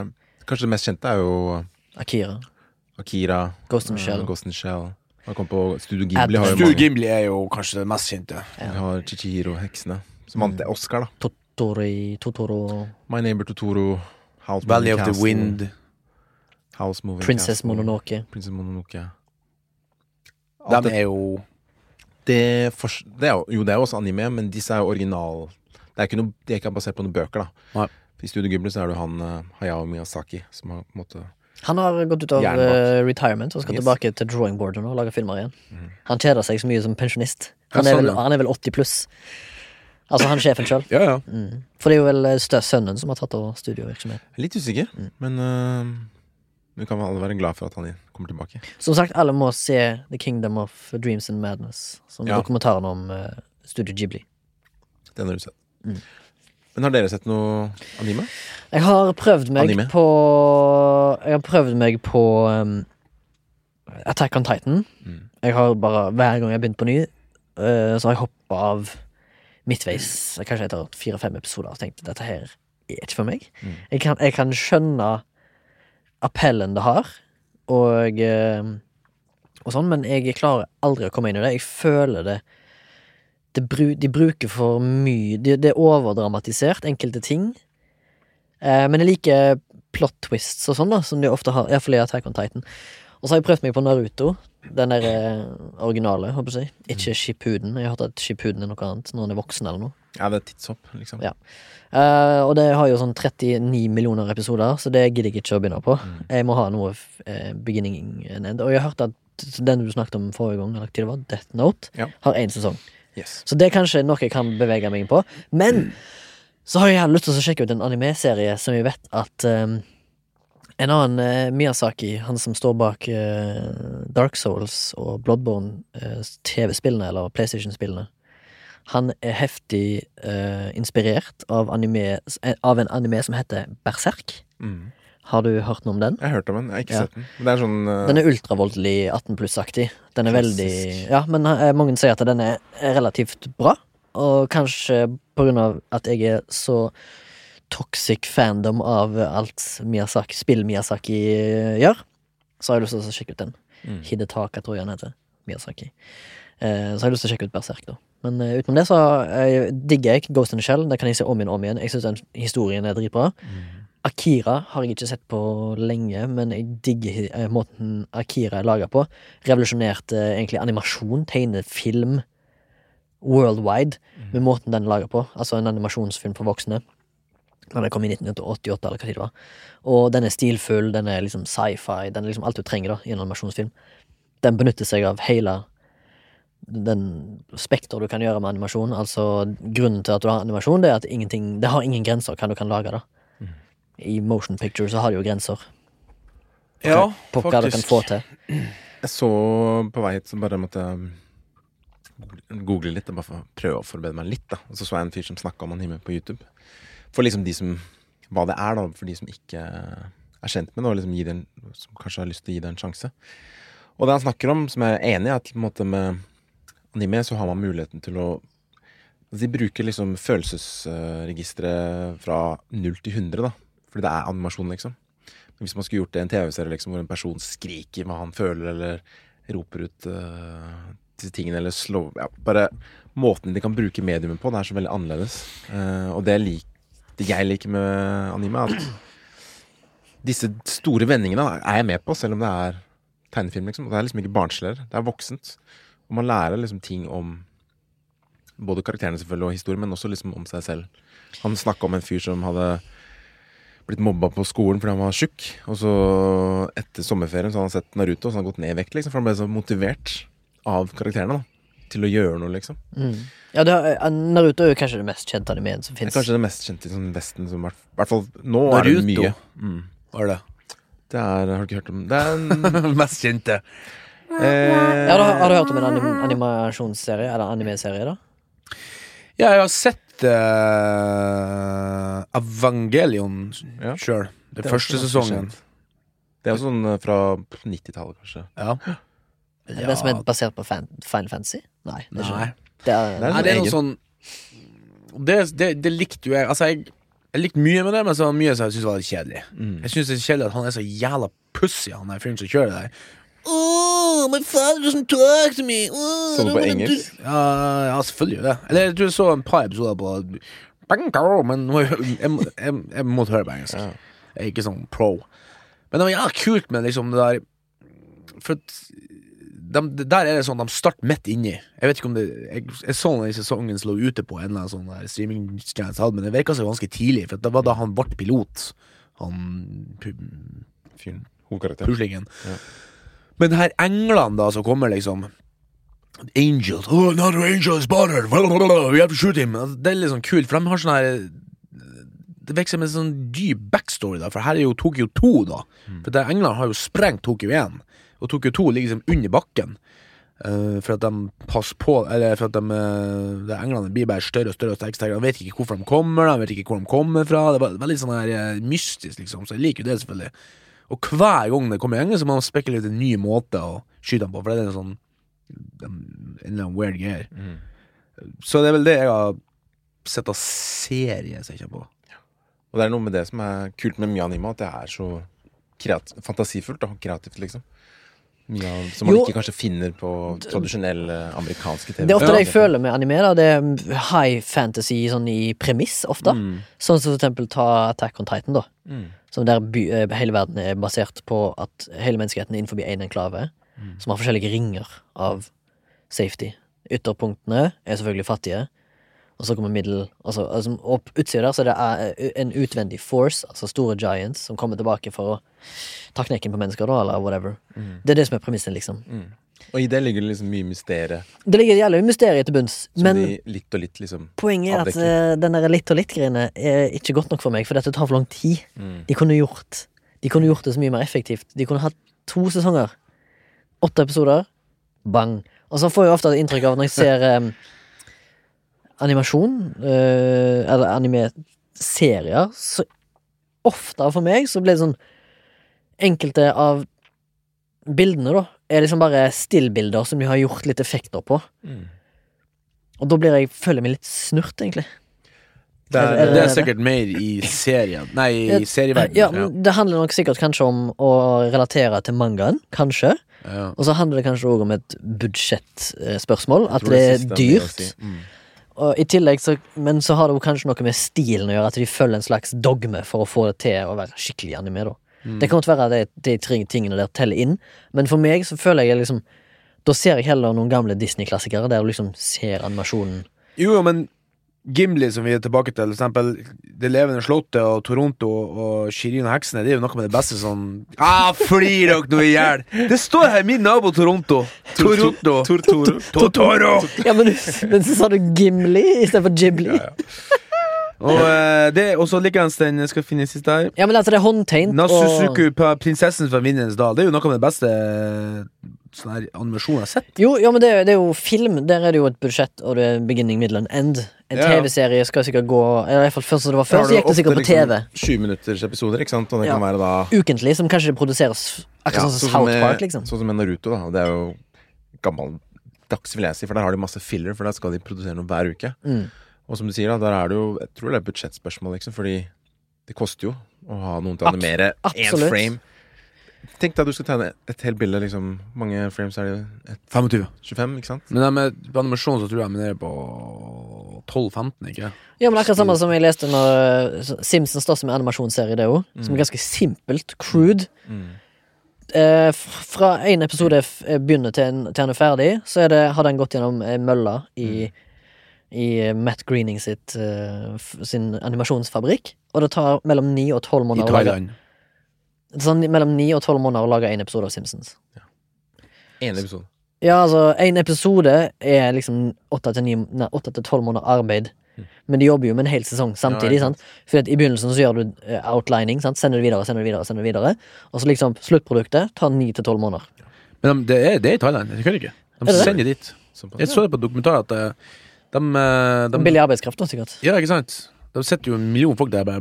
Speaker 2: Kanskje det mest kjente er jo
Speaker 1: Akira.
Speaker 2: Akira,
Speaker 1: Ghost in the
Speaker 2: eh,
Speaker 1: Shell.
Speaker 2: Ghost in Shell. På Studio
Speaker 1: Gimli,
Speaker 2: Ghibli. Har jo
Speaker 3: Studio
Speaker 2: mange.
Speaker 3: Ghibli er jo kanskje det mest kjente.
Speaker 2: Vi har Chichiro, heksene. som vant Oscar, da.
Speaker 1: Totori, Totoro,
Speaker 2: My Neighbor Totoro, House
Speaker 3: Valley
Speaker 2: of
Speaker 3: of the Wind.
Speaker 2: House Moving
Speaker 1: Princess
Speaker 2: Castle,
Speaker 1: Mononoke.
Speaker 2: Princess Mononoke. Alt
Speaker 3: De er jo
Speaker 2: Det, for, det er jo, det er jo også anime, men disse er jo original Det er ikke, noe, de er ikke basert på noen bøker, da.
Speaker 3: Nei.
Speaker 2: I Studio Ghibli så er det han uh, Hayao Miyazaki som har på en måte
Speaker 1: Han har gått ut av
Speaker 2: uh,
Speaker 1: eh, retirement og skal
Speaker 2: Yes.
Speaker 1: tilbake til drawing boardet og lage filmer igjen.
Speaker 2: Mm.
Speaker 1: Han kjeder seg så mye som pensjonist. Han,
Speaker 3: Ja, sånn, ja.
Speaker 1: han er vel 80 pluss. Altså han sjefen sjøl.
Speaker 3: Ja, ja.
Speaker 1: Mm. For det er jo vel eh, sønnen som har tatt over studiovirksomhet.
Speaker 2: Litt usikker,
Speaker 1: Mm.
Speaker 2: men uh, vi kan alle være glad for at han kommer tilbake.
Speaker 1: Som sagt, alle må se The Kingdom of Dreams and Madness, som
Speaker 2: Ja.
Speaker 1: dokumentaren om uh, Studio Ghibli.
Speaker 2: Den har du sett.
Speaker 1: Mm.
Speaker 2: Men har dere sett noe anime?
Speaker 1: Jeg har prøvd meg
Speaker 2: Anime?
Speaker 1: på Jeg har prøvd meg på um, Attack on Titan.
Speaker 2: Mm.
Speaker 1: Jeg har bare, Hver gang jeg har begynt på ny, uh, så har jeg hoppa av midtveis. Kanskje etter fire-fem episoder og tenkt dette her er ikke for meg.
Speaker 2: Mm.
Speaker 1: Jeg, kan, jeg kan skjønne appellen det har, og, eh, og sånn, men jeg klarer aldri å komme inn i det. Jeg føler det, De bruker for mye Det, de er overdramatisert, enkelte ting. Eh, men jeg liker plot twists og sånn, da, som de ofte har. Iallfall i Attack on Titan. Og så har jeg prøvd meg på Naruto. Den der eh, originale, håper jeg. Ikke Shippuden. Jeg har hørt at Shippuden er noe annet når han er voksen eller noe.
Speaker 2: Ja, det er tidshopp, liksom.
Speaker 1: Ja. Uh, og det har jo sånn 39 millioner episoder, så det gidder jeg ikke å begynne på.
Speaker 2: Mm.
Speaker 1: Jeg må ha noe uh, beginning ned. Og jeg har hørt at den du snakket om forrige gang, eller det var, Death Note,
Speaker 2: Ja.
Speaker 1: har én sesong.
Speaker 2: Yes.
Speaker 1: Så det er kanskje noe jeg kan bevege meg inn på. Men så har jeg lyst til å sjekke ut en anime-serie som jeg vet at um, en annen eh, Miyazaki, han som står bak eh, Dark Souls og Bloodborne eh, TV-spillene, eller PlayStation-spillene, han er heftig eh, inspirert av, anime, av en anime som heter Berserk.
Speaker 2: Mm.
Speaker 1: Har du hørt noe om den?
Speaker 2: Jeg har hørt om den, jeg har ikke
Speaker 1: Ja.
Speaker 2: sett den. Men det er sånn uh...
Speaker 1: Den er ultravoldelig 18 pluss-aktig. Den er
Speaker 2: Klassisk.
Speaker 1: veldig Ja, men eh, mange sier at den er relativt bra. Og kanskje på grunn av at jeg er så toxic fandom av alt Miyazaki, spill Miyazaki eh, gjør, så har jeg lyst til å sjekke ut den.
Speaker 2: mm.
Speaker 1: Hidetaka, tror jeg han heter. Miyazaki. Eh, så har jeg lyst til å sjekke ut Berserk, da. Men uh, utenom det så jeg, digger jeg Ghost in the Shell. Det kan jeg se om igjen og om igjen. Jeg syns den historien er dritbra.
Speaker 2: Mm.
Speaker 1: Akira har jeg ikke sett på lenge, men jeg digger uh, måten Akira er laga på. Revolusjonerte uh, egentlig animasjon, tegnefilm, worldwide, med måten den er laga på. Altså en animasjonsfilm for voksne. Den kom i 1988, eller hva tid det var. Og den er stilfull, den er liksom sci-fi, den er liksom alt du trenger da i en animasjonsfilm. Den benytter seg av hele den spekter du kan gjøre med animasjon. Altså Grunnen til at du har animasjon, det er at ingenting Det har ingen grenser hva du kan lage. da
Speaker 3: Mm.
Speaker 1: I motion picture så har de jo grenser
Speaker 3: Ja,
Speaker 1: på hva du kan få til.
Speaker 2: Jeg så på vei hit, så bare måtte jeg google litt, bare for å prøve å forberede meg litt. da Og så så jeg en fyr som snakka om anime på YouTube. For liksom de som Hva det er, da, for de som ikke er kjent med det, og liksom gi det som kanskje har lyst til å gi det en sjanse. Og det han snakker om, som jeg er enig i, at på en måte med anime så har man muligheten til å altså De bruker liksom følelsesregisteret fra 0 til 100, da. Fordi det er animasjon, liksom. Men hvis man skulle gjort det i en TV-serie liksom, hvor en person skriker hva han føler, eller roper ut uh, disse tingene, eller slår ja, Bare måten de kan bruke mediumet på, det er så veldig annerledes. Uh, og det, lik, det jeg liker med anime, er at disse store vendingene er jeg med på, selv om det er tegnefilm, liksom. Det er liksom ikke barnsligere. Det er voksent. Og man lærer liksom ting om både karakterene selvfølgelig og historien, men også liksom om seg selv. Han snakka om en fyr som hadde blitt mobba på skolen fordi han var tjukk. Og så etter sommerferien så hadde han sett Naruto, så han hadde gått ned i vekt, liksom. For han ble så motivert av karakterene da til å gjøre noe, liksom.
Speaker 1: Mm. Ja, har, eh, Naruto er jo kanskje det mest kjente animeen som
Speaker 2: Det er
Speaker 1: fins.
Speaker 2: kanskje det mest kjente i sånn Vesten som i hvert- fall nå er det mye. Mm.
Speaker 3: Var det
Speaker 2: Det er Har du ikke hørt om det? er en,
Speaker 3: mest kjente?
Speaker 2: eh,
Speaker 1: Ja, da, har du hørt om en anim animasjonsserie? Eller anime-serie, da?
Speaker 3: Ja, jeg har sett uh, Evangelion
Speaker 2: Ja.
Speaker 3: sjøl. Den
Speaker 2: Det er
Speaker 3: første sesongen.
Speaker 2: Det er jo sånn eh, fra 90-tallet, kanskje.
Speaker 3: Ja.
Speaker 1: Er det som er basert på fan Final Fantasy? Nei. Det er
Speaker 3: Nei.
Speaker 1: det. Det er,
Speaker 2: Det er
Speaker 3: Nei, det er noe sånn Det, det, det likte jo jeg. Altså, jeg, jeg likte mye med det, men så var mye som jeg syntes var litt kjedelig.
Speaker 2: Mm.
Speaker 3: Jeg syns det er kjedelig at han er så jævla pussy, han der fyren som kjører der. Oh, my father doesn't talk to me. Oh,
Speaker 2: Sånn på engelsk?
Speaker 3: Ja, ja, selvfølgelig gjør det. Eller jeg tror jeg så en par episoder på Men jeg, jeg, jeg, jeg måtte høre på engelsk.
Speaker 2: Ja.
Speaker 3: Jeg er ikke sånn pro. Men det var jævla kult med liksom det der For at de, der er det sånn de starter midt inni. Jeg vet ikke om det Jeg, jeg så den i sesongen som lå ute på en eller annen sånn streamingtjeneste, hadde, men det virka så ganske tidlig, for det var da han ble pilot. Han
Speaker 2: Fyren.
Speaker 3: Puslingen.
Speaker 2: Ja.
Speaker 3: Men her englene da som kommer, liksom Angels. Oh, another angel is. We have to shoot him. Altså, Det er litt sånn kult, for de har sånn her Det virker som en sånn dyp backstory, da, for her er jo Tokyo 2, da. For det, England har jo sprengt Tokyo 1, og Tokyo 2 ligger liksom under bakken. Uh, for at de passer på Eller for at de, uh, de englene blir bare større og større. og sterkere. De vet ikke hvorfor de kommer, de vet ikke hvor de kommer fra. Det er veldig sånn her eh, mystisk, liksom. Så jeg liker jo det, selvfølgelig. Og hver gang det kommer engler, så må man spekulere ut en ny måte å skyte dem på, for det er en sånn en eller annen weird greier.
Speaker 2: Mm.
Speaker 3: Så det er vel det jeg har sett av serie som jeg kommer på.
Speaker 2: Og det er noe med det som er kult med mye anime, at det er så kreativ, fantasifullt og kreativt, liksom. Mye av, som man
Speaker 1: Jo.
Speaker 2: ikke kanskje finner på tradisjonelle amerikanske TV.
Speaker 1: det er ofte det jeg føler med anime. da Det er high fantasy sånn i premiss, ofte.
Speaker 2: Mm.
Speaker 1: Sånn som for eksempel ta Attack on Titan, da.
Speaker 2: Mm.
Speaker 1: Som der by, eh, hele verden er basert på at hele menneskeheten er innenfor én enklave,
Speaker 2: Mm.
Speaker 1: som har forskjellige ringer av safety. Ytterpunktene er selvfølgelig fattige, og så kommer middel altså, altså, Og på utsida der så det er en utvendig force, altså store giants, som kommer tilbake for å ta knekken på mennesker, da, eller whatever.
Speaker 2: Mm.
Speaker 1: Det er det som er premissen, liksom.
Speaker 2: Mm. Og i det ligger det liksom mye mysterium,
Speaker 1: Det ligger jævlig mysteriet til bunns,
Speaker 2: som
Speaker 1: men
Speaker 2: de litt og litt liksom
Speaker 1: poenget er at eh, den der litt og litt-greiene er ikke godt nok for meg, for dette tar for lang tid.
Speaker 2: mm.
Speaker 1: De kunne gjort De kunne gjort det så mye mer effektivt. De kunne hatt to sesonger. Åtte episoder. Bang. Og så får jeg ofte inntrykk av når jeg ser em, animasjon, eh, eller anime-serier, så ofte for meg så blir det sånn Enkelte av bildene, da, er liksom bare stillbilder som de har gjort litt effekter på.
Speaker 2: Mm.
Speaker 1: Og da blir jeg, føler jeg meg litt snurt, egentlig.
Speaker 2: Det
Speaker 1: Er-
Speaker 3: Det er sikkert mer i serien Nei, i serieverdenen.
Speaker 1: Ja, Det handler nok sikkert kanskje om å relatere til mangaen, kanskje.
Speaker 3: Ja.
Speaker 1: Og så handler det kanskje òg om et budsjettspørsmål. At det er dyrt.
Speaker 2: si. Mm.
Speaker 1: Og i tillegg så, men så har det jo kanskje noe med stilen å gjøre, at de følger en slags dogme for å få det til å være skikkelig anime. da
Speaker 3: Mm.
Speaker 1: Det kan godt være at de, tingene der teller inn, men for meg så føler jeg liksom Da ser jeg heller noen gamle Disney-klassikere der du liksom ser animasjonen.
Speaker 3: Jo, jo, men Gimli, som vi er tilbake til, f.eks. Det levende slottet og Toronto og Shirin og heksene, det er jo noe med det beste sånn Ah, flir dere nå i hjel! Det står her, min nabo Toronto. Toronto. Totoro!
Speaker 1: Ja, men, men så sa du Gimli istedenfor Jibli.
Speaker 3: Og, eh, og så likeens den skal finne siste her.
Speaker 1: Ja, men altså, det er håndtegnt.
Speaker 3: Nasusuku på Prinsessen fra Vindens dal. Det er jo noe av det beste sånn her animasjon jeg har sett.
Speaker 1: Jo, ja, men det, er- det er jo film. Der er det jo et budsjett, og det er beginning, middle and end. En
Speaker 3: Ja.
Speaker 1: TV-serie skal sikkert gå Eller i hvert fall først som det var før, så gikk det sikkert på TV.
Speaker 2: liksom 20 minutters episoder, ikke sant? Og det
Speaker 1: Ja.
Speaker 2: kan være da
Speaker 1: Ukentlig, som kanskje det produseres akkurat
Speaker 2: Ja,
Speaker 1: sånn som
Speaker 2: sånn
Speaker 1: South
Speaker 2: med-
Speaker 1: Park, liksom.
Speaker 2: Sånn som med Naruto, da. Det er jo gammeldags, vil jeg si, for der har de masse filler, for der skal de produsere noe hver uke.
Speaker 1: Mm.
Speaker 2: Og som du sier, da, der er det jo Jeg tror det er et budsjettspørsmål, liksom, fordi det koster jo å ha noen til å
Speaker 1: Abs-
Speaker 2: animere én
Speaker 1: absolutt.
Speaker 2: frame. Tenk deg at du skal tegne et helt bilde, liksom. Mange frames er det? Et,
Speaker 3: 25.
Speaker 2: 25, ikke sant?
Speaker 3: Men er, på animasjon så tror jeg vi er nede på 12-15, ikke?
Speaker 1: Ja, men akkurat samme som jeg leste når Simpsons står som en animasjonsserie, det òg. Som er ganske simpelt. Crude.
Speaker 2: Mm.
Speaker 1: Eh, fra en episode eh, begynner til, en, til han er ferdig, så er det, har den gått gjennom eh, mølla i, i eh, Matt Greening sitt, f sin animasjonsfabrikk. Og det tar mellom ni og tolv måneder I
Speaker 3: Thailand.
Speaker 1: Sånn, mellom ni og tolv måneder å lage en episode av Simpsons.
Speaker 2: Én episode.
Speaker 1: Ja, altså, en episode er liksom åtte til tolv måneder arbeid. Men de jobber jo med en hel sesong samtidig.
Speaker 2: Ja?
Speaker 1: For at I begynnelsen så gjør du eh, outlining. Sant? Sender det videre, sender det videre, sender det videre. Og så liksom sluttproduktet tar ni til tolv måneder.
Speaker 3: Men de, det, er, det er i Thailand, Det kan ikke. De sender dit. Jeg så det på dokumentar at de, de, eh, de
Speaker 1: Billig arbeidskraft, da, sikkert.
Speaker 3: Ja, ikke sant? De sitter jo en million folk der bare.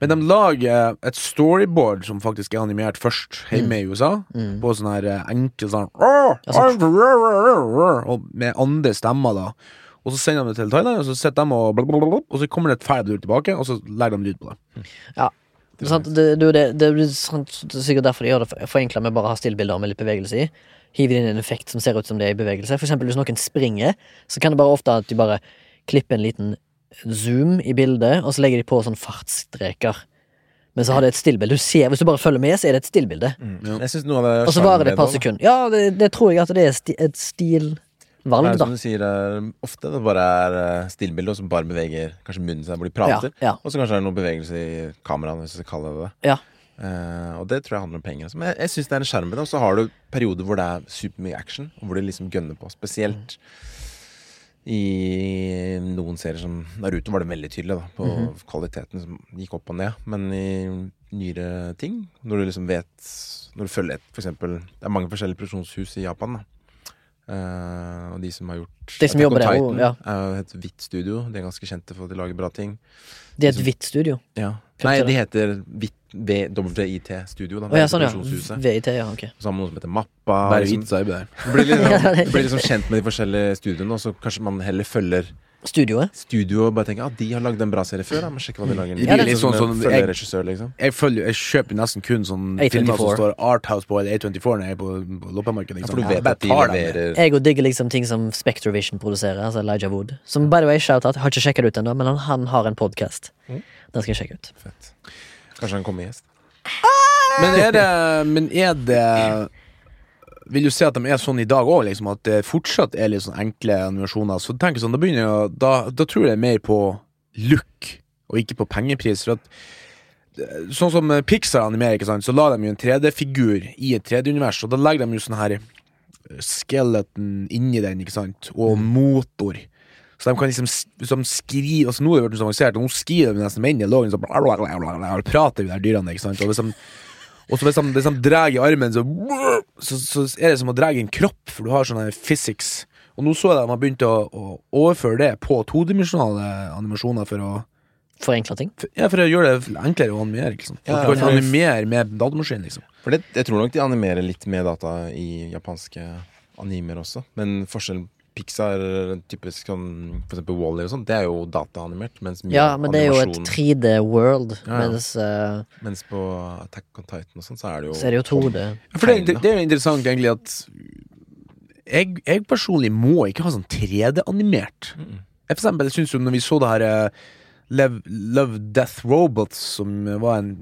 Speaker 3: Men de lager et storyboard som faktisk er animert først hjemme i USA.
Speaker 1: Mm.
Speaker 3: På sånn her enkel sånn Og med andre stemmer, da. Og så sender de det til Thailand, og så sitter de og Og så kommer det et ferdig ord tilbake, og så legger de lyd på det.
Speaker 1: Sant? Det, det, det, det, er er sikkert derfor de gjør det forenkla med bare å ha stillbilder med litt bevegelse i. Hive inn en effekt som ser ut som det er i bevegelse. For eksempel hvis noen springer, så kan det bare ofte at de bare klipper en liten zoom i bildet, og så legger de på sånn fartsstreker. Men så har det et stillbilde. Du ser, Hvis du bare følger med, så er det et stillbilde.
Speaker 2: Mm.
Speaker 3: Ja.
Speaker 2: Jeg synes noe av det
Speaker 1: Og så varer det et par
Speaker 2: da,
Speaker 1: sekunder. Ja, det, det tror jeg at det er sti, et stilvalg,
Speaker 2: Det er som du sier, er ofte det bare er eh, stillbilde, og som bare beveger kanskje munnen seg hvor de prater.
Speaker 1: ja.
Speaker 2: Og så kanskje er noen noe bevegelse i kameraet, hvis vi skal kalle det det.
Speaker 1: Ja.
Speaker 2: Uh, og det tror jeg handler om penger. Men jeg, jeg syns det er en sjarm det. Og så har du perioder hvor det er supermye action, og hvor de liksom gønner på. Spesielt i noen serier som Naruto var det veldig tydelig da, på
Speaker 1: Mhm.
Speaker 2: kvaliteten som gikk opp og ned. Men i nyere ting, når du liksom vet Når du følger et eksempel Det er mange forskjellige produksjonshus i Japan. da Uh, og de som har gjort
Speaker 1: De som jobber der, ja.
Speaker 2: er et hvitt studio. De er ganske kjente for at de lager bra ting.
Speaker 1: Det er et hvitt studio.
Speaker 2: Ja. Nei, de heter WIT Studio. Da.
Speaker 1: Å ja, sånn, ja. VIT, ja, ok.
Speaker 2: Så har man noe som heter Mappa.
Speaker 3: Bare
Speaker 2: liksom.
Speaker 3: hvit arbeid der.
Speaker 2: Blir, liksom, blir liksom kjent med de forskjellige studioene, og så kanskje man heller følger
Speaker 1: Studioet.
Speaker 2: studio og bare tenker at ah, de har lagd en bra serie før. Da. Men sjekk hva de lager.
Speaker 3: ja,
Speaker 2: Litt
Speaker 3: litt sånn sånn- jeg-
Speaker 2: regissør, liksom.
Speaker 3: Jeg, følger, jeg kjøper nesten kun sånn filmer som står Arthouse på eller A24 når jeg er på, på loppemarkedet.
Speaker 2: Ja,
Speaker 3: Liksom.
Speaker 2: for du
Speaker 3: Jeg
Speaker 1: Jeg og digger liksom ting som Spectrovision produserer, altså Elijah Wood. Som by the way, shout-out. Har ikke sjekka det ut ennå, men han, han har en podkast.
Speaker 2: Mm.
Speaker 1: Den skal jeg sjekke ut.
Speaker 2: Fett. Kanskje han kommer gjest.
Speaker 3: Men er det, men er det Vil du si at de er sånn i dag òg, liksom, at det fortsatt er litt sånn enkle animasjoner? Så tenker sånn, da begynner jeg da, da tror jeg mer på look, og ikke på pengepris. For at Sånn som Pixar animerer, ikke sant, så la de jo en 3D-figur i et 3D-univers, og da legger de jo sånn her skeleton inni den, ikke sant, og motor. Så de kan liksom som hvis Altså Nå er det blitt så avansert, og nå skriver de nesten med hendene i lågen, så bla, bla, bla, bla, bla, og prater de der dyrene, ikke sant. Og hvis de og så hvis de, hvis de drar i armen, så, så, så er det som å dra en kropp, for du har sånn physics. Og nå så jeg de har begynt å, å overføre det på todimensjonale animasjoner for å,
Speaker 1: Forenkle ting.
Speaker 3: for, ja, for å gjøre det enklere å animere. Liksom.
Speaker 2: Ja,
Speaker 3: du kan
Speaker 2: ja.
Speaker 3: animere med datamaskin, liksom.
Speaker 2: For det, jeg tror nok de animerer litt med data i japanske animer også. Men forskjellen Pixar, typisk sånn for eksempel Wall-E og sånn, det er jo dataanimert. Mens mye
Speaker 1: Ja, men det er jo et 3D-world,
Speaker 2: Ja, ja.
Speaker 1: mens uh...
Speaker 2: Mens på Attack on Titan og sånn, så er det jo
Speaker 1: så er det jo 2D.
Speaker 3: For det, det er jo interessant egentlig at jeg, jeg personlig må ikke ha sånn 3D-animert.
Speaker 2: Mm.
Speaker 3: Jeg for eksempel syns jo når vi så det her eh, Love, Love Death Robots, som var en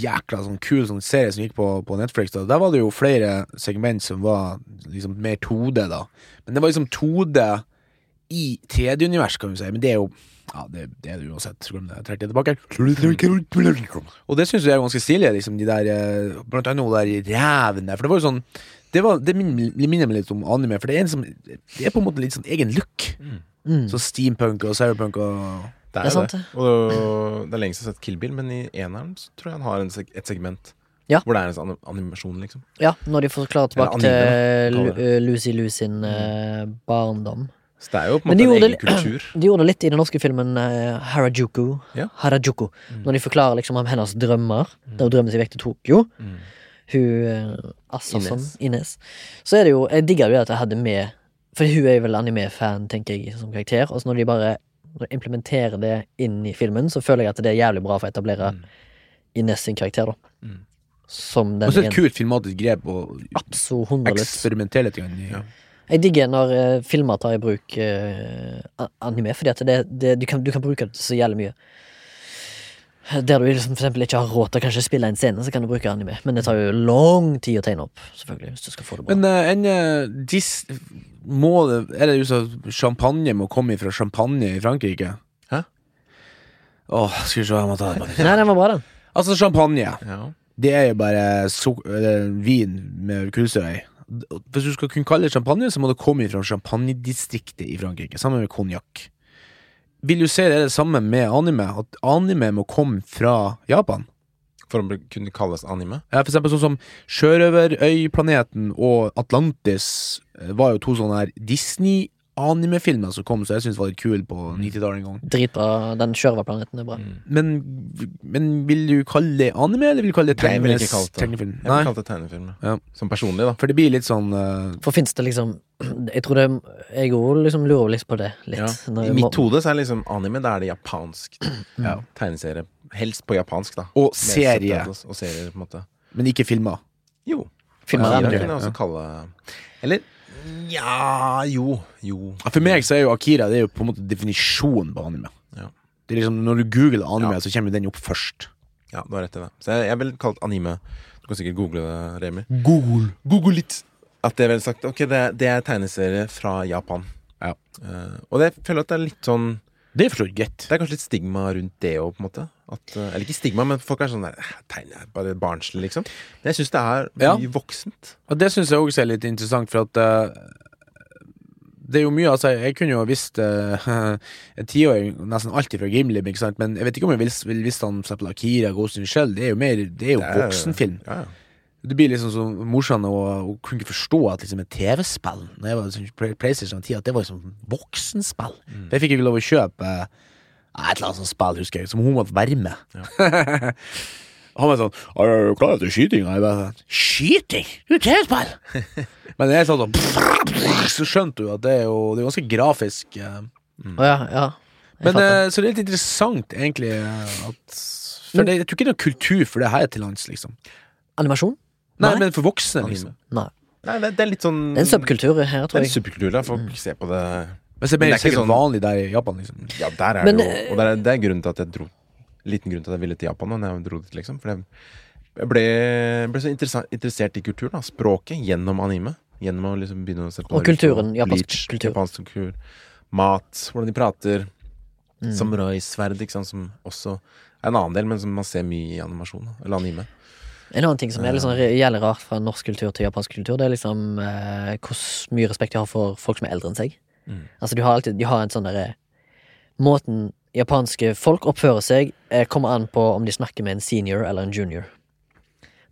Speaker 3: jækla sånn kul sånn serie som gikk på, på Netflix, da, der var det jo flere segment som var liksom mer 2D, da. Men det var liksom 2D i 3D-univers, kan vi si, men det er jo ja, det, det er det uansett. Glem det. Jeg det tilbake. Og det syns jeg er ganske stilig, liksom, de der eh, Blant annet hun der revene. For det var jo sånn Det, var, det minner meg litt om anime, for det er, en som, det er på en måte litt sånn egen look.
Speaker 1: Mm.
Speaker 3: Så steampunk og cyberpunk og
Speaker 2: Det
Speaker 1: Det er sant,
Speaker 2: det. Og det er lenge siden jeg har sett Kill Bill, men i eneren så tror jeg han har en, seg- et segment
Speaker 1: Ja.
Speaker 2: hvor det er en sånn animasjon, liksom.
Speaker 1: Ja, når de forklarer tilbake
Speaker 2: anime,
Speaker 1: til eh, Lucy Lou sin eh, barndom.
Speaker 2: Så det er jo på en måte en egen
Speaker 1: det-
Speaker 2: kultur.
Speaker 1: De gjorde det litt i den norske filmen uh, Harajuku.
Speaker 2: Ja.
Speaker 1: Harajuku Når de forklarer liksom om hennes drømmer, der hun drømmer seg vekk til Tokyo.
Speaker 2: Mm.
Speaker 1: Hun uh, Assason,
Speaker 2: Ines.
Speaker 1: Så er det jo Jeg digga jo at jeg hadde med For hun er jo vel anime-fan, tenker jeg, som karakter. Og så når de bare implementerer det inn i filmen, så føler jeg at det er jævlig bra for å etablere
Speaker 2: Mm.
Speaker 1: Ines sin karakter, da.
Speaker 2: Mm.
Speaker 1: Som den
Speaker 3: Og så et kult filmatisk grep å eksperimentere litt. grann
Speaker 2: Ja.
Speaker 1: Jeg digger når uh, filmer tar i bruk uh, anime, fordi at det, det, du, kan, du kan bruke det så jævlig mye. Der du liksom for eksempel ikke har råd til å kanskje spille en scene, så kan du bruke anime. Men det tar jo lang tid å tegne opp, selvfølgelig, hvis du skal få det bra.
Speaker 3: Men uh, en uh, dis, må det, Er det jo så champagne må komme fra champagne i Frankrike?
Speaker 2: Hæ?
Speaker 3: Åh, skal vi se, jeg må ta det på nytt.
Speaker 1: Nei, den var bra, den.
Speaker 3: Altså, champagne,
Speaker 2: Ja.
Speaker 3: Det er jo bare so vin med kullsyre i. Hvis du skal kunne kalle det champagne, så må det komme fra champagnedistriktet i Frankrike, sammen med konjakk. Vil du si det er det samme med anime? At anime må komme fra Japan?
Speaker 2: For å kunne kalles anime.
Speaker 3: Ja, for eksempel sånn som Sjørøverøyplaneten og Atlantis eh, var jo to sånne her Disney-animefilmer som kom, så jeg syns var litt kul på 90-tallet en gang.
Speaker 1: Dritbra. Den sjørøverplaneten er bra.
Speaker 3: Men, men vil du kalle det anime, eller vil du kalle det
Speaker 2: Nei, jeg vil ikke kalle det
Speaker 3: tegnefilm?
Speaker 2: Jeg
Speaker 3: Nei,
Speaker 2: vil kalle det tegnefilm.
Speaker 3: Ja.
Speaker 2: Som personlig, da.
Speaker 3: for det blir litt sånn uh...
Speaker 1: For fins det liksom Jeg tror det Jeg òg liksom lurer litt på det. Litt.
Speaker 2: Ja.
Speaker 1: Når
Speaker 2: I mitt hode så er liksom anime, da er det japansk
Speaker 3: Ja.
Speaker 2: tegneserie. Helst på japansk, da.
Speaker 3: Og serie,
Speaker 2: Og serier, på en måte.
Speaker 3: men ikke filmer.
Speaker 2: Jo.
Speaker 1: Filmer
Speaker 2: ja,
Speaker 1: er
Speaker 2: det
Speaker 1: det.
Speaker 2: kunne jeg også kalle Eller ja Jo. Jo.
Speaker 3: For meg så er jo Akira Det er jo på en måte definisjonen på anime.
Speaker 2: Ja.
Speaker 3: Det er liksom Når du googler anime,
Speaker 2: Ja.
Speaker 3: så kommer den opp først.
Speaker 2: Ja, du har rett i det. Så jeg, jeg vil kalle det anime. Du kan sikkert google det, Remi.
Speaker 3: Google.
Speaker 2: Google litt. At det er vel sagt Ok, det, det er tegneserie fra Japan.
Speaker 3: Ja.
Speaker 2: Uh, og det, jeg føler at det er litt sånn
Speaker 3: Det er for så vidt greit.
Speaker 2: Det er kanskje litt stigma rundt det òg, på en måte. At, eh, eller ikke stigma, men folk er sånn der tegner Tegne er bare barnslig, liksom. Men jeg syns det er
Speaker 3: Ja.
Speaker 2: mye voksent.
Speaker 3: Og det syns jeg også er litt interessant, for at uh, det er jo mye, altså Jeg kunne jo visst uh, en tiåring nesten alltid fra Gimli, ikke sant? men jeg vet ikke om jeg ville vil visst han for eksempel Akira, Ghost in Shell. Det er jo mer Det er jo
Speaker 2: Det er-
Speaker 3: voksenfilm.
Speaker 2: Ja, ja.
Speaker 3: Det blir liksom så morsomt å, hun kunne ikke forstå at liksom et TV-spill Når jeg var liksom Play- PlayStation 10, at det var liksom voksenspill.
Speaker 2: Mm.
Speaker 3: For Jeg fikk ikke lov å kjøpe eh, et eller annet sånt spill, husker jeg, som hun måtte være med. Han var sånn «Er du klar til skyting? Jeg bare sånn Skyting? Det er TV-spill! Men jeg sa sånn Så skjønte du at det er jo Det er ganske grafisk. Mm.
Speaker 1: Å ja, ja.
Speaker 3: Men
Speaker 1: fatter.
Speaker 3: eh, Så det er litt interessant, egentlig, eh, at For det, jeg tror ikke det er noe kultur for det her til lands, liksom.
Speaker 1: Animasjon?
Speaker 3: Nei,
Speaker 1: Nei.
Speaker 3: men for voksne, liksom.
Speaker 1: Nei.
Speaker 2: Nei, det, det er litt sånn
Speaker 1: Det er en subkultur her,
Speaker 2: Det
Speaker 1: tror
Speaker 2: er en
Speaker 1: jeg.
Speaker 2: subkultur der. Folk ser på det
Speaker 3: det
Speaker 2: Men det er ikke
Speaker 3: sikkert
Speaker 2: sånn-
Speaker 3: vanlig der i Japan, liksom.
Speaker 2: Ja, der er
Speaker 1: Men,
Speaker 2: det jo Og det er, det er grunnen til at jeg dro Liten grunn til at jeg ville til Japan da når jeg dro dit, liksom. For jeg, jeg ble, ble så interessert i kulturen, da. Språket, gjennom anime. Gjennom å liksom begynne å se på
Speaker 1: Og
Speaker 2: Naruto,
Speaker 1: kulturen, japansk
Speaker 2: Bleach,
Speaker 1: kultur.
Speaker 2: Japansk kultur. Mat, hvordan de prater.
Speaker 1: Mm.
Speaker 2: Samuraisverd, ikke sant, som også er en annen del, men som man ser mye i animasjon. Eller anime.
Speaker 1: En annen ting som er liksom, gjelder jævlig rart fra norsk kultur til japansk kultur, det er liksom eh, hvor mye respekt de har for folk som er eldre enn seg.
Speaker 2: Mm.
Speaker 1: Altså, de har alltid De har en sånn derre Måten japanske folk oppfører seg, eh, kommer an på om de snakker med en senior eller en junior.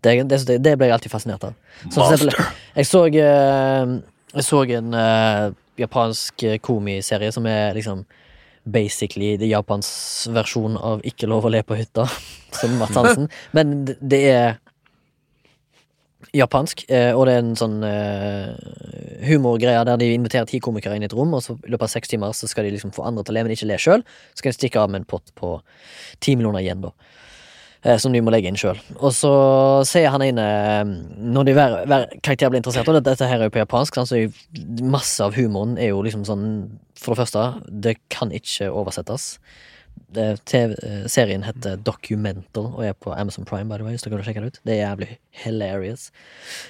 Speaker 1: Det, det, det ble jeg alltid fascinert av. Så eksempel, jeg så eh, Jeg så en eh, japansk eh, komiserie som er liksom basically det Japans versjon av Ikke lov å le på hytta, som Mats Hansen. Men det- det er japansk, eh, og det er en sånn uh, humorgreie der de inviterer ti komikere inn i et rom, og så i løpet av seks timer så skal de liksom få andre til å le, men ikke le sjøl. Så skal de stikke av med en pott på ti millioner igjen, da. Eh, som de må legge inn sjøl. Og så sier han eh, Når de hver, hver karakter blir interessert, og dette, her er jo på japansk, så masse av humoren er jo liksom sånn For det første, det kan ikke oversettes. TV serien heter Documental og er på Amazon Prime, by the way, dere vil sjekke det ut. Det er jævlig hilarious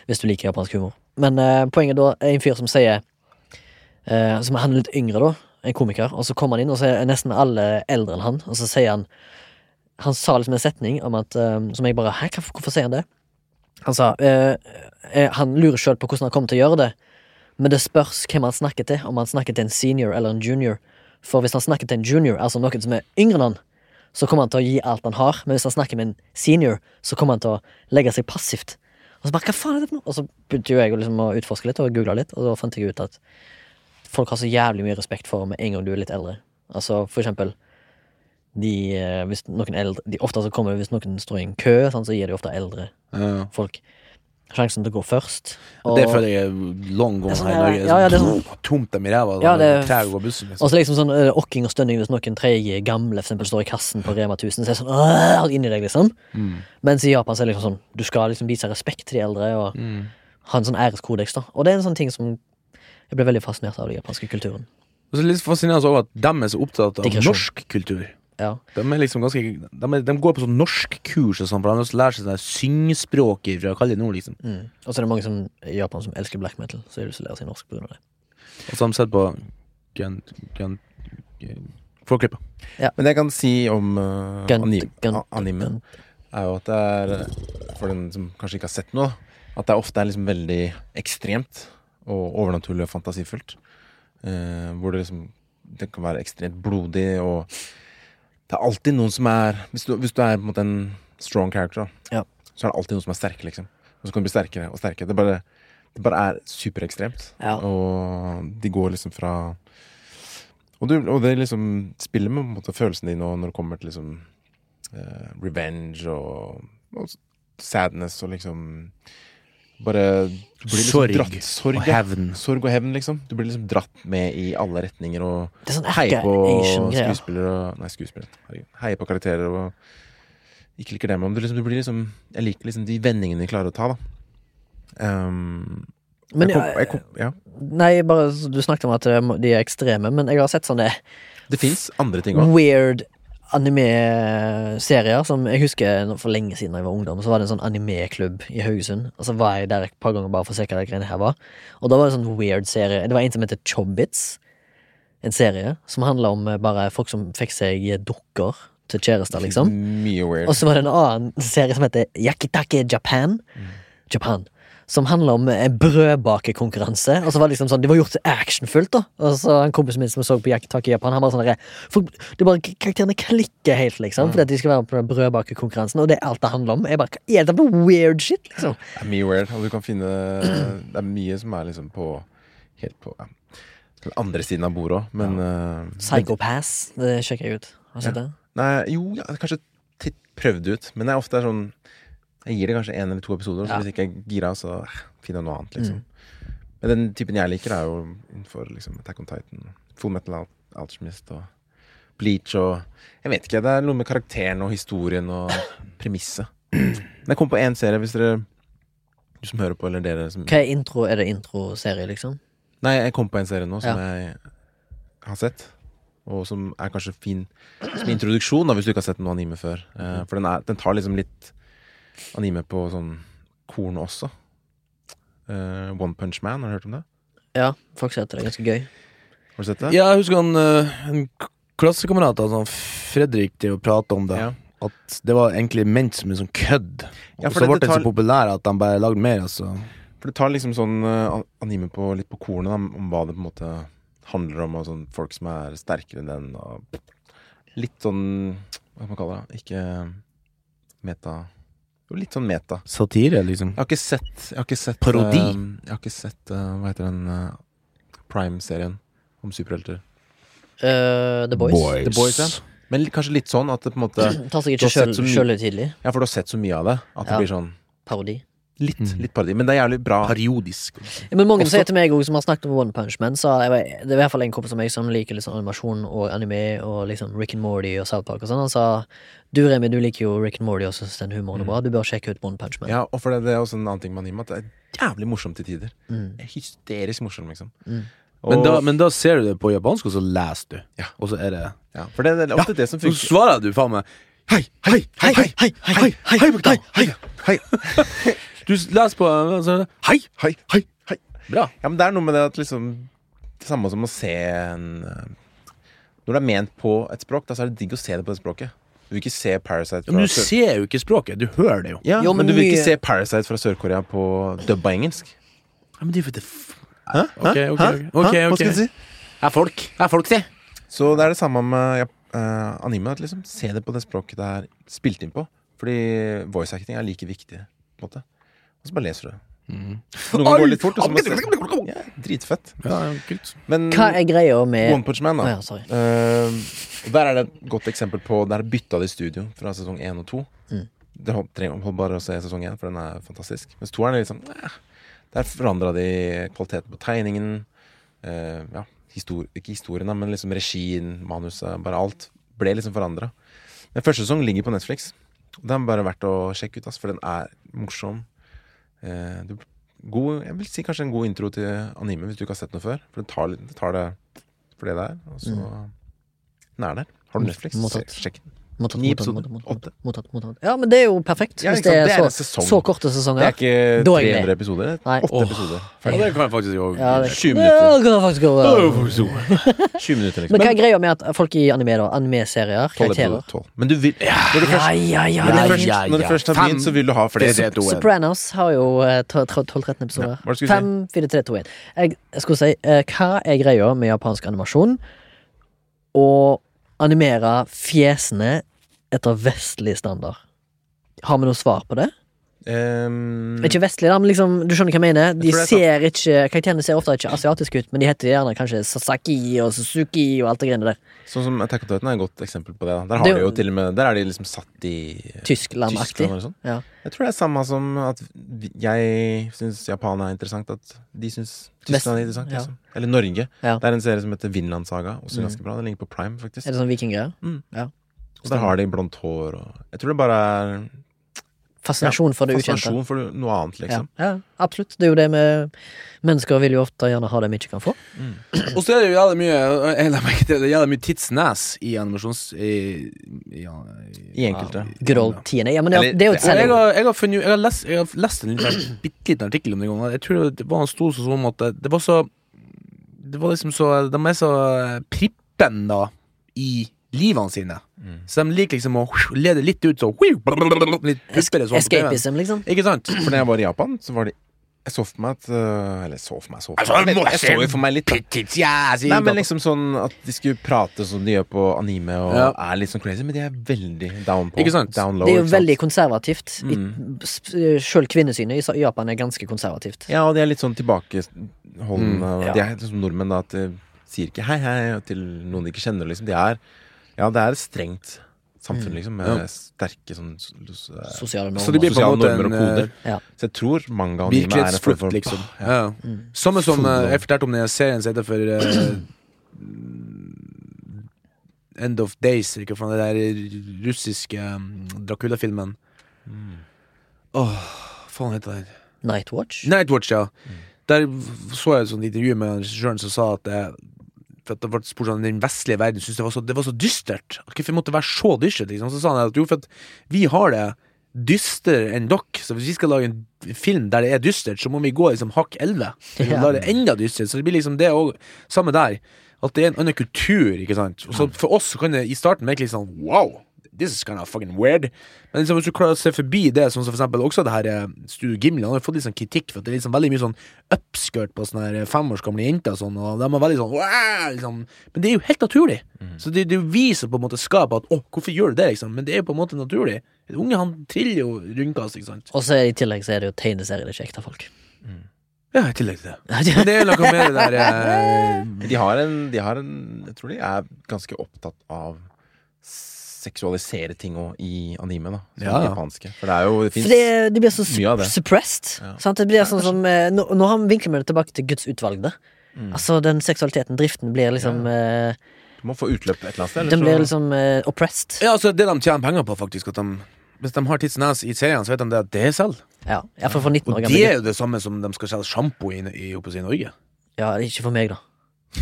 Speaker 1: hvis du liker japansk humor. Men uh, poenget da er en fyr som sier uh, Som er litt yngre, da. en komiker, og så kommer han inn, og så er nesten alle eldre enn han, og så sier han Han sa liksom en setning om at eh, Som jeg bare Hæ, hvorfor, sier han det? Han sa uh, eh, Han lurer sjøl på hvordan han kommer til å gjøre det, men det spørs hvem han snakker til, om han snakker til en senior eller en junior. For hvis han snakker til en junior, altså noen som er yngre enn han, så kommer han til å gi alt han har, men hvis han snakker med en senior, så kommer han til å legge seg passivt. Og så bare, hva faen er det for noe? Og så begynte jo jeg liksom å utforske litt og google litt, og da fant jeg ut at folk har så jævlig mye respekt for med en gang du er litt eldre. Altså for eksempel de, eh, hvis noen eldre de, Ofte så kommer hvis noen står i en kø, sånn, så gir de ofte eldre
Speaker 3: Ja.
Speaker 1: folk sjansen til å gå først.
Speaker 3: Det føler jeg er long gone
Speaker 1: sånn
Speaker 3: her i Norge.
Speaker 1: ja, ja, det er
Speaker 3: sånn, tomt dem i ræva.
Speaker 1: Ja,
Speaker 3: Ja,
Speaker 1: det-
Speaker 3: Treg å gå bussen.
Speaker 1: Og
Speaker 3: Liksom.
Speaker 1: så liksom sånn eh, okking og stønning hvis noen treige gamle for eksempel, står i kassen på Rema 1000. Så er det sånn «Åh!» inni deg, liksom.
Speaker 3: Mm.
Speaker 1: Mens i Japan så er det liksom sånn du skal liksom vise respekt til de eldre og
Speaker 3: Mm.
Speaker 1: ha en sånn æreskodeks. da Og det er en sånn ting som jeg ble veldig fascinert av den japanske kulturen.
Speaker 3: Og så er det litt fascinerende over at de er så opptatt av norsk kultur.
Speaker 1: Ja.
Speaker 3: De er liksom ganske De, er, de går på sånn norskkurs og sånn, for de har lyst til å lære seg sånn syngspråket fra Kalle Nord, liksom.
Speaker 1: Mm. Og så er det mange som, i Japan som elsker black metal, så de vil lære seg norsk pga. det.
Speaker 3: Og så har de sett på Gun... Gun... gun Ja.
Speaker 2: Men det jeg kan si om uh,
Speaker 1: Gun-
Speaker 2: anim
Speaker 1: gun-
Speaker 2: anime,
Speaker 1: gun-
Speaker 2: er jo at det er For den som kanskje ikke har sett noe, at det ofte er liksom veldig ekstremt og overnaturlig og fantasifullt. Uh, hvor det liksom Det kan være ekstremt blodig, og det er alltid noen som er Hvis du, hvis du er på en strong character,
Speaker 1: Ja.
Speaker 2: så er det alltid noen som er sterke, liksom. Og så kan du bli sterkere og sterkere. Det bare, det bare er superekstremt.
Speaker 1: Ja.
Speaker 2: Og de går liksom fra og, du, og det liksom spiller med måte følelsene dine når det kommer til liksom uh, revenge og, og sadness og liksom Bare blir liksom
Speaker 3: Sorg
Speaker 2: dratt, sorg
Speaker 3: og hevn.
Speaker 2: Sorg og hevn, liksom. Du blir liksom dratt med i alle retninger og
Speaker 1: sånn
Speaker 2: heier på skuespillere og Nei, skuespillere. Heier på karakterer og ikke liker dem. Men du, liksom, du blir liksom Jeg liker liksom de vendingene de klarer å ta, da. Um,
Speaker 1: Men
Speaker 2: jeg kom, jeg kom, ja.
Speaker 1: Nei, bare du snakket om at de er ekstreme, men jeg har sett sånne
Speaker 2: Det fins andre ting òg.
Speaker 1: weird anime-serier som jeg husker for lenge siden da jeg var ungdom. Så var det en sånn animeklubb i Haugesund. Og så var jeg der et par ganger bare for å se hva de greiene her var. Og da var det en sånn weird serie. Det var en som heter Chobbits. En serie som handla om eh, bare folk som fikk seg dukker til kjærester, liksom.
Speaker 2: Mye weird.
Speaker 1: Og så var det en annen serie som heter Yakitake Japan. Japan. Som handla om en brødbakekonkurranse. Og så var det liksom sånn Det var gjort actionfullt, da. Og så en kompis min som så på Yakitake Japan, han bare sånn der, for, Det bare Karakterene klikker helt, liksom. Fordi at de skal være på den brødbakekonkurransen, og det er alt det handler om. Jeg bare, er det bare weird shit, liksom?
Speaker 2: Det er mye weird, og du kan finne Det er mye som er liksom på Helt på ja, den andre siden av bordet òg, men eh,
Speaker 1: Psychopass. Det sjekker jeg ut. Har du sett det?
Speaker 2: Nei, jo, ja, kanskje prøvd ut, men det er ofte sånn Jeg gir det kanskje én eller to episoder, så hvis ikke jeg er gira, så eh, finner jeg noe annet, liksom. Men den typen jeg liker, er jo innenfor liksom Attack on Titan, Full Metal Al Alchemist og Bleach og Jeg vet ikke, det er noe med karakteren og historien og premisset. Men jeg kom på én serie, hvis dere Du som hører på, eller dere som
Speaker 1: Hva er intro? Er det introserie, liksom?
Speaker 2: Nei, jeg kom på en serie nå som
Speaker 1: Ja.
Speaker 2: jeg har sett. Og som er kanskje fin som introduksjon, da, hvis du ikke har sett noe anime før. Uh, for den, er, den tar liksom litt anime på sånn korn også. Uh, One Punch Man, har du hørt om det?
Speaker 1: Ja, folk sier at det er ganske gøy.
Speaker 2: Har du sett det?
Speaker 3: Ja, jeg husker han uh, en klassekamerat av sånn Fredrik til å prate om det.
Speaker 2: Ja.
Speaker 3: At det var egentlig ment som en sånn kødd.
Speaker 2: Ja,
Speaker 3: Og så ble
Speaker 2: det
Speaker 3: tar... så populær at de bare lagde mer. Altså.
Speaker 2: For det tar liksom sånn uh, anime på, litt på kornet, om hva det på en måte handler om, og sånn folk som er sterkere enn den, og litt sånn Hva skal man kalle det? Ikke meta litt sånn meta.
Speaker 3: Satire, liksom.
Speaker 2: Jeg har ikke sett, jeg har ikke sett
Speaker 3: Parodi.
Speaker 2: Uh, jeg har ikke sett uh, Hva heter den uh, Prime-serien om superhelter?
Speaker 1: Eh, The Boys.
Speaker 2: The Boys, ja. Men kanskje litt sånn at det på en måte
Speaker 1: Tar
Speaker 2: sikkert
Speaker 1: ikke sjølhøytidelig.
Speaker 2: Ja, for du har sett så mye av det at det blir sånn
Speaker 1: Parodi.
Speaker 2: Litt,
Speaker 3: Mm.
Speaker 2: litt parodi. Men det er jævlig bra.
Speaker 3: Periodisk.
Speaker 1: Ja, men mange
Speaker 2: Også-
Speaker 1: sier til meg også, som har snakket om One Punch Man, så jeg, det er i hvert fall en kompis av meg som liker sånn animasjon og anime og liksom Rick and Morty og South Park og sånn. Han sa du Remi, du liker jo Rick and Morty og syns den humoren er bra, du bør sjekke ut One Punch Man.
Speaker 2: Ja, og for det, det er også en annen ting med anime, at det er jævlig morsomt til tider.
Speaker 1: Mm.
Speaker 2: Er Hysterisk morsomt, liksom.
Speaker 1: Mm.
Speaker 2: Og,
Speaker 3: Men da, men da ser du det på japansk, og så leser du.
Speaker 2: Ja.
Speaker 3: Og så er det
Speaker 2: ja, for det, det er ofte det som
Speaker 3: Så svarer du faen meg Hei, hei, hei, hei,
Speaker 1: hei, hei, hei,
Speaker 3: hei, Bogdan, hei,
Speaker 2: Hei,
Speaker 3: Du les på altså, Hei,
Speaker 2: hei, hei, hei.
Speaker 3: bra.
Speaker 2: Ja, men det er noe med det at liksom Det samme som å se en eh, Når det er ment på et språk, da så er det digg å se det på det språket. Du vil ikke se Parasite
Speaker 3: Ja, Men du ser jo ikke språket, du hører det jo.
Speaker 2: ja,
Speaker 1: Jo,
Speaker 2: men,
Speaker 1: men
Speaker 2: du vil ikke se Parasite fra Sør-Korea på dubba engelsk.
Speaker 3: Ja, men det er det.
Speaker 2: Hæ?
Speaker 3: Ok,
Speaker 2: Hæ?
Speaker 3: ok,
Speaker 2: Hæ?
Speaker 3: ok. Ok,
Speaker 2: Hæ? Hva skal du si?
Speaker 3: Er folk, er folk si.
Speaker 2: Så det er det samme med ja, eh, anime. At liksom, se det på det språket det er spilt inn på. Fordi voice acting er like viktig. På en måte. Og så bare leser du det. Noen ganger går det litt fort. Og så du. Ja, dritfett.
Speaker 3: Ja, kult.
Speaker 2: Men
Speaker 1: Hva er greia med
Speaker 2: One Punch Man, da.
Speaker 1: ja, sorry.
Speaker 2: Eh, der er det et godt eksempel på Der bytta de studio fra sesong 1 og 2.
Speaker 1: Mm.
Speaker 2: Det hold, trenger, hold bare å se sesong 1, for den er fantastisk. Mens toeren er litt sånn eh, Der forandra de kvaliteten på tegningen. Uh, ja, histor ikke historien, men liksom regien, manuset, bare alt. Ble liksom forandra. Men første sesong ligger på Netflix. Den er bare verdt å sjekke ut, altså, for den er morsom. Eh, du, god, jeg vil si kanskje en god intro til anime hvis du ikke har sett noe før. For det tar, det tar det for det det er. Og så Den er der. Har du Netflix? Sjekk den.
Speaker 1: Mottatt,
Speaker 2: Ni
Speaker 1: mottatt,
Speaker 2: episoder.
Speaker 1: mottatt, mottatt, mottatt. Ja, men det er jo perfekt.
Speaker 2: Ja,
Speaker 1: hvis det er,
Speaker 2: Det er
Speaker 1: så, så korte
Speaker 2: Det er ikke
Speaker 1: Da er jeg
Speaker 2: 300 episoder. det er
Speaker 1: Nei.
Speaker 2: Åtte
Speaker 3: Åh.
Speaker 2: episoder.
Speaker 3: Ja, det kan jeg faktisk gjøre
Speaker 1: Ja, det,
Speaker 2: 20
Speaker 1: Ja,
Speaker 2: minutter.
Speaker 1: det kan faktisk gå
Speaker 2: 20 minutter, liksom.
Speaker 1: Men hva er greia med at folk i anime, da? Anime-serier, karakterer
Speaker 2: 12. Men du vil Når du først,
Speaker 1: ja, ja.
Speaker 2: når du
Speaker 1: ja,
Speaker 2: først,
Speaker 3: ja,
Speaker 2: når du først har begynt, så vil du ha flere.
Speaker 3: Er.
Speaker 1: Sopranos har jo eh, tol- tol- 12-13 episoder.
Speaker 2: Ja, hva skulle du si?
Speaker 1: 5, 4, 3, 2, 1. Jeg, skulle si, eh, hva er greia med japansk animasjon? Å animere fjesene etter vestlig standard. Har vi noe svar på det?
Speaker 2: Ehm,
Speaker 1: Ikke vestlig, da, men liksom, du skjønner hva jeg mener? De
Speaker 2: Jeg
Speaker 1: ser ikke Karakterene ser ofte ikke asiatiske ut, men de heter gjerne kanskje Sasaki og Suzuki og alt det greiene der.
Speaker 2: sånn som Attack on Titan er et godt eksempel på det. Da. Der, har
Speaker 1: Det
Speaker 2: de
Speaker 1: jo-
Speaker 2: til og med, der er de liksom satt i
Speaker 1: Tyskland-aktig.
Speaker 2: Tyskland sånn.
Speaker 1: Ja.
Speaker 2: Jeg tror det er samme som at jeg syns Japan er interessant, at de syns Tyskland er interessant.
Speaker 1: ja.
Speaker 2: Liksom. Eller Norge.
Speaker 1: Ja.
Speaker 2: Det er en serie som heter Vinland Saga, også
Speaker 1: Mm.
Speaker 2: ganske bra. Den ligger på Prime, faktisk.
Speaker 1: Er det sånn vikinggreier?
Speaker 2: Og der har de blondt hår og Jeg tror det bare er
Speaker 1: Fascinasjon for det ukjente.
Speaker 2: fascinasjon for noe annet, liksom.
Speaker 1: ja, absolutt. Det er jo det med Mennesker vil jo ofte gjerne ha det vi ikke kan få.
Speaker 3: Og så er det jo jævlig mye Jeg la merke til det, er jævlig mye tidsnes i animasjons... I, i, ja,
Speaker 2: I enkelte.
Speaker 1: Good old TNA. Ja, men det, er-
Speaker 2: Eller-
Speaker 1: det er jo et
Speaker 3: selling. jeg, har, jeg, har funnet, jeg, har lest, jeg har lest en liten, bitte liten artikkel om det en gang. Jeg tror det var en stor sånn at det, det var så Det var liksom så De er så prippen, da, i livene sine.
Speaker 2: Mm.
Speaker 3: Så de liker liksom å lede litt ut så Litt puppere sånn.
Speaker 1: Escapism, liksom.
Speaker 3: Ikke sant?
Speaker 2: For når jeg var i Japan, så var det Jeg så for meg at øh, Eller så for meg, så for
Speaker 3: Altså,
Speaker 2: meg Jeg så jo for meg litt, da.
Speaker 3: Tits,
Speaker 2: Nei, men liksom sånn at de skulle prate som de gjør på anime, og
Speaker 3: Ja.
Speaker 2: er litt sånn crazy, men de er veldig down på.
Speaker 3: Ikke sant?
Speaker 2: Down low,
Speaker 1: Det er jo veldig konservativt.
Speaker 2: Mm.
Speaker 1: Sjøl kvinnesynet i Japan er ganske konservativt.
Speaker 2: Ja, og de er litt sånn tilbakeholdne.
Speaker 3: Mm,
Speaker 1: ja.
Speaker 2: De er sånn nordmenn, da, at de sier ikke hei, hei til noen de ikke kjenner, liksom. De er Ja, det er et strengt samfunn, liksom, med
Speaker 3: Ja.
Speaker 2: sterke sånn s-
Speaker 1: Sosiale
Speaker 3: Så det blir
Speaker 1: normer.
Speaker 3: på en
Speaker 2: Sosiale
Speaker 3: måte
Speaker 2: normer
Speaker 3: en
Speaker 2: og koder.
Speaker 3: eh,
Speaker 1: Ja.
Speaker 2: Så jeg tror manga og anime er en form for
Speaker 3: liksom.
Speaker 2: Ja.
Speaker 3: Ja.
Speaker 1: Mm.
Speaker 3: Samme som eh, jeg fortalte om den serien som heter for uh, End of Days, ikke fra den der russiske um, Dracula-filmen.
Speaker 2: Mm.
Speaker 3: hva faen heter den?
Speaker 1: Nightwatch.
Speaker 3: Nightwatch, ja.
Speaker 2: Mm.
Speaker 3: Der så jeg et sånt intervju med regissøren som sa at det, for at det ble spurt sånn, Den vestlige verden syntes det, var så- det var så dystert. Hvorfor måtte det være så dystert? Liksom. Så sa han at jo, for at vi har det dystrere enn dere. Så hvis vi skal lage en film der det er dystert, så må vi gå liksom hakk 11. Vi må
Speaker 1: Ja.
Speaker 3: det enda dystert. Så det blir liksom det òg samme der. At det er en annen kultur, ikke sant. Og så for oss så kan det i starten virke litt sånn wow. This is kind of fucking weird. Men liksom, hvis du klarer å se forbi det, sånn som for eksempel også det her eh, Studio Gimli, han har fått litt sånn kritikk for at det er liksom veldig mye sånn upskirt på sånne her fem års gamle jenter og sånn, og de er veldig sånn liksom. Men det er jo helt naturlig. Så det, det er jo vi som på en måte skapet at å, hvorfor gjør du det, liksom? Men det er jo på en måte naturlig. En unge han triller jo rundkast, ikke sant.
Speaker 1: Og så i tillegg så er det jo tegneserier, det er kjekt ekte folk.
Speaker 3: Ja, i tillegg til det. Men det er noe med det der eh,
Speaker 2: De har en, de har en Jeg tror de er ganske opptatt av seksualisere ting òg i anime, da. Som
Speaker 3: Ja.
Speaker 2: japanske. For det er jo Det
Speaker 1: For det, det, blir så
Speaker 2: mye av det.
Speaker 1: suppressed.
Speaker 2: Ja.
Speaker 1: Sant? Det blir sånn som eh, Nå, nå har vi vinkler vi det tilbake til Guds utvalgte.
Speaker 2: Mm.
Speaker 1: Altså den seksualiteten, driften, blir liksom ja.
Speaker 2: Du må få utløp et eller annet sted.
Speaker 1: Den
Speaker 2: så-
Speaker 1: blir liksom uh, oppressed.
Speaker 3: Ja, altså det de tjener penger på, faktisk. At de, hvis de har Tidsnes i serien, så vet de det at det er selv.
Speaker 1: Ja, for for 19 år
Speaker 3: Og det er jo det samme som de skal selge sjampo i, i, oppe i Norge.
Speaker 1: Ja, ikke for meg, da.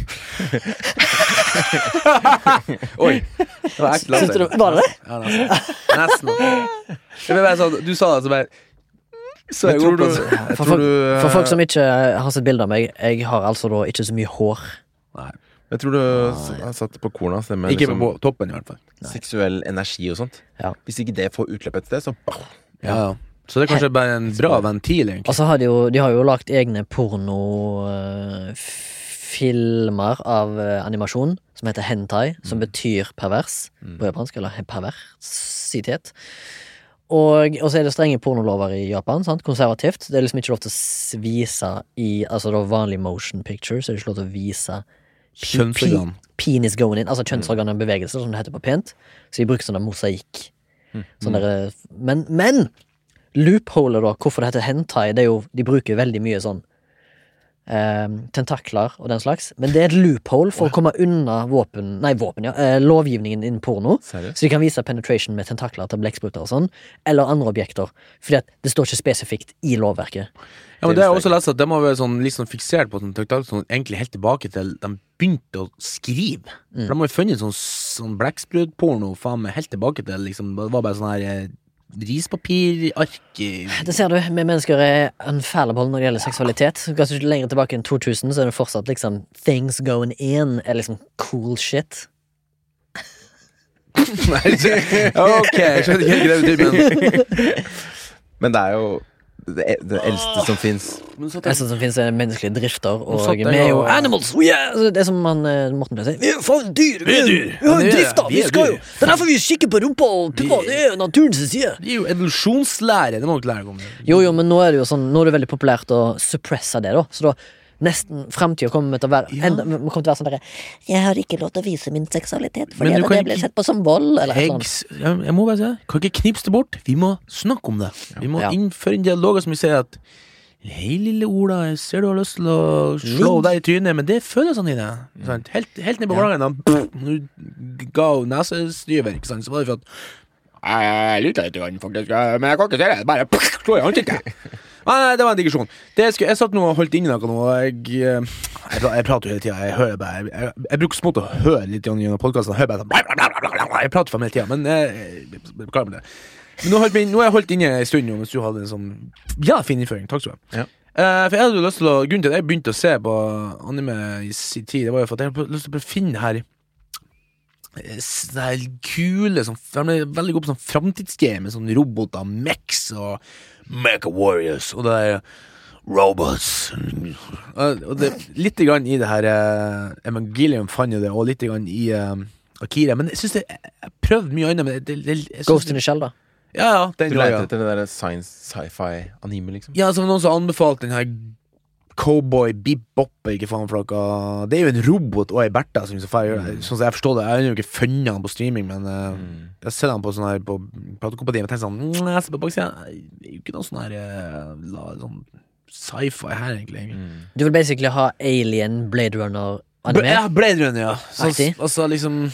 Speaker 3: Oi! Det var ekte
Speaker 1: Syns du det var det det?
Speaker 3: Ja, nesten. nesten. Det var bare sånn, du sa det, så bare Så
Speaker 2: Men
Speaker 3: jeg
Speaker 2: tror
Speaker 3: opp
Speaker 2: du, jeg
Speaker 1: For
Speaker 2: tror
Speaker 1: folk-
Speaker 2: du
Speaker 1: For folk som ikke har sett bilde av meg, jeg har altså da ikke så mye hår.
Speaker 3: Nei.
Speaker 2: Jeg tror du har satt det på korna. altså, Det med
Speaker 3: Ikke
Speaker 2: liksom,
Speaker 3: på toppen, i hvert fall.
Speaker 2: seksuell energi og sånt.
Speaker 1: Ja.
Speaker 2: Hvis ikke det får utløp et sted, så
Speaker 3: Ja. ja. Så det er kanskje bare en bra ventil, egentlig.
Speaker 1: Og så har de jo De har jo lagt egne pornofilmer av eh, animasjon som heter hentai, som betyr pervers
Speaker 2: Mm.
Speaker 1: på japansk, eller perversitet. Og, så er det strenge pornolover i Japan. sant? Konservativt. Det er liksom ikke lov til å vise i Altså da vanlig motion picture, så er det ikke lov til å vise
Speaker 3: Kjønnsorgan.
Speaker 1: Penis going in. Altså kjønnsorgan og bevegelse, som det heter på pent. Så de bruker sånn der mosaikk. Sånn derre- men, men! Loopholet, da, hvorfor det heter hentai, det er jo De bruker veldig mye sånn eh, tentakler og den slags. Men det er et loophole for å komme unna våpen Nei, våpen, ja. Eh, lovgivningen innen porno.
Speaker 2: seriøst.
Speaker 1: Så de kan vise penetration med tentakler til blekkspruter og sånn, eller andre objekter. Fordi at det står ikke spesifikt i lovverket.
Speaker 3: Ja, men det har jeg også lest at De har vært sånn, litt sånn fiksert på sånn, traktat, sånn, egentlig helt tilbake til de begynte å skrive. For De har funnet sånn, sånn blekksprutporno faen meg helt tilbake til liksom, Det var bare sånn her rispapirark i-
Speaker 1: Det ser du, vi mennesker er unfallible når det gjelder seksualitet. Ganske ikke lenger tilbake enn 2000, så er det fortsatt liksom Things going in er liksom cool shit.
Speaker 3: Nei, Ok, jeg skjønner ikke helt hva det betyr, men
Speaker 2: Men det er jo det, det eldste som fins.
Speaker 1: Det eldste som finnes er menneskelige drifter, og vi er jo animals! Oh yeah! det er som han, eh, Morten pleier å si. Vi er faen dyr! Vi er,
Speaker 3: dyr.
Speaker 1: vi har
Speaker 3: jo er
Speaker 1: drifter!
Speaker 3: Vi
Speaker 1: skal jo. Det er derfor vi kikker på rumpa og puppa! Det er naturens side!
Speaker 3: Det er jo evolusjonslære. Det må dere lære om.
Speaker 1: Jo, jo, men nå er det jo sånn Nå er det veldig populært å suppresse det, da. Så da nesten Framtida kommer til å være
Speaker 3: Ja.
Speaker 1: enda, kommer til å være sånn derre Jeg har ikke lov til å vise min seksualitet, fordi det blir sett på som vold, eller noe sånt.
Speaker 3: jeg, jeg må bare si det. Kan ikke knipse det bort. Vi må snakke om det. Vi må
Speaker 1: Ja.
Speaker 3: innføre en dialog som vi sier at Hei, lille Ola, jeg ser du har lyst til å slå deg i trynet, men det føles sånn i Sant? Helt, helt ned på
Speaker 1: Ja.
Speaker 3: da, Når du ga nesestyver, ikke sant, så var det for at Jeg liker litt, faktisk, men jeg kan ikke se det. Bare slå i ansiktet. Nei, det var en digresjon. Jeg satt nå og holdt inne noe nå, jeg, eh, jeg, jeg prater jo hele tida. Jeg, hører bare- jeg, jeg, bruker smått å høre litt gjennom podkasten. Jeg sånn. Jeg prater for meg hele tida, men jeg, beklager med det. Men nå, holdt- nå har jeg holdt inne en stund mens du hadde en sånn Ja, fin innføring. Takk skal du ha.
Speaker 2: Ja.
Speaker 3: Uh, for jeg hadde jo lyst til å Grunnen til at jeg begynte å se på anime i sin tid, det var jo for at jeg hadde lyst til å finne her eh, er kule sånn, De er veldig gode på sånn framtidsgame med sånn roboter, Mex og Mecha Warriors og det der Robots Og det, Litt grann i det her uh, Evangelium fant jo det, og litt grann i eh, Akira. Men jeg syns det Jeg har prøvd mye annet, men det, det, jeg
Speaker 1: Ghost in
Speaker 3: det,
Speaker 1: the Shell, da.
Speaker 3: Ja, ja, den
Speaker 2: Du leter etter det der science sci-fi-anime, liksom?
Speaker 3: Ja, som noen som anbefalte den her Cowboy Bebop ikke faen flakka Det er jo en robot og ei Bertha som gjør det. Sånn som jeg forstår det. Jeg har jo ikke funnet han på streaming, men eh,
Speaker 2: Mm.
Speaker 3: jeg ser han på sånn her på platekompatiet og tenker sånn mm, Jeg ser på baksida Det er jo ikke noe sånn her eh, sånn sci-fi her, egentlig.
Speaker 2: Mm.
Speaker 1: Du vil basically ha Alien, Blade Runner-anime?
Speaker 3: Ja, Blade Runner, ja. Så, altså liksom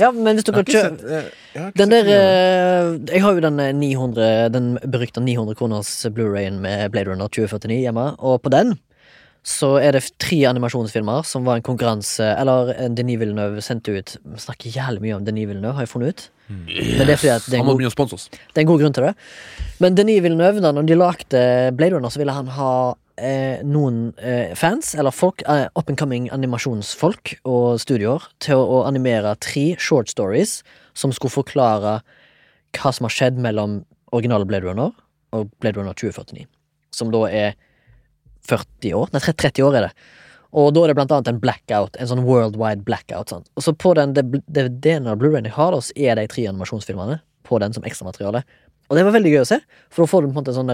Speaker 1: Ja, men hvis du kan kjøpe
Speaker 2: eh,
Speaker 1: Den der eh, Jeg har jo den eh, 900 Den berykta 900 kroners Blu-rayen med Blade Runner 2049 hjemme, og på den så er det tre animasjonsfilmer som var en konkurranse Eller eh, Denis Villeneuve sendte ut Vi snakker jævlig mye om Denis Villeneuve, har jeg funnet ut. Men det er fordi at det er en god, det er en god grunn til det. Men Denis Villeneuve, da når de lagde Blade Runner, så ville han ha eh, noen eh, fans, eller folk, eh, up and coming animasjonsfolk og studioer, til å, å animere tre short stories som skulle forklare hva som har skjedd mellom originale Blade Runner og Blade Runner 2049. Som da er 40 år, nei 30 år er det. Og da er det blant annet en blackout, en sånn worldwide blackout. Sånn. Og så på den DVD-en av Blu-rayen jeg har, da, så er de tre animasjonsfilmene på den som ekstramateriale. Og det var veldig gøy å se, for da får du på en måte sånn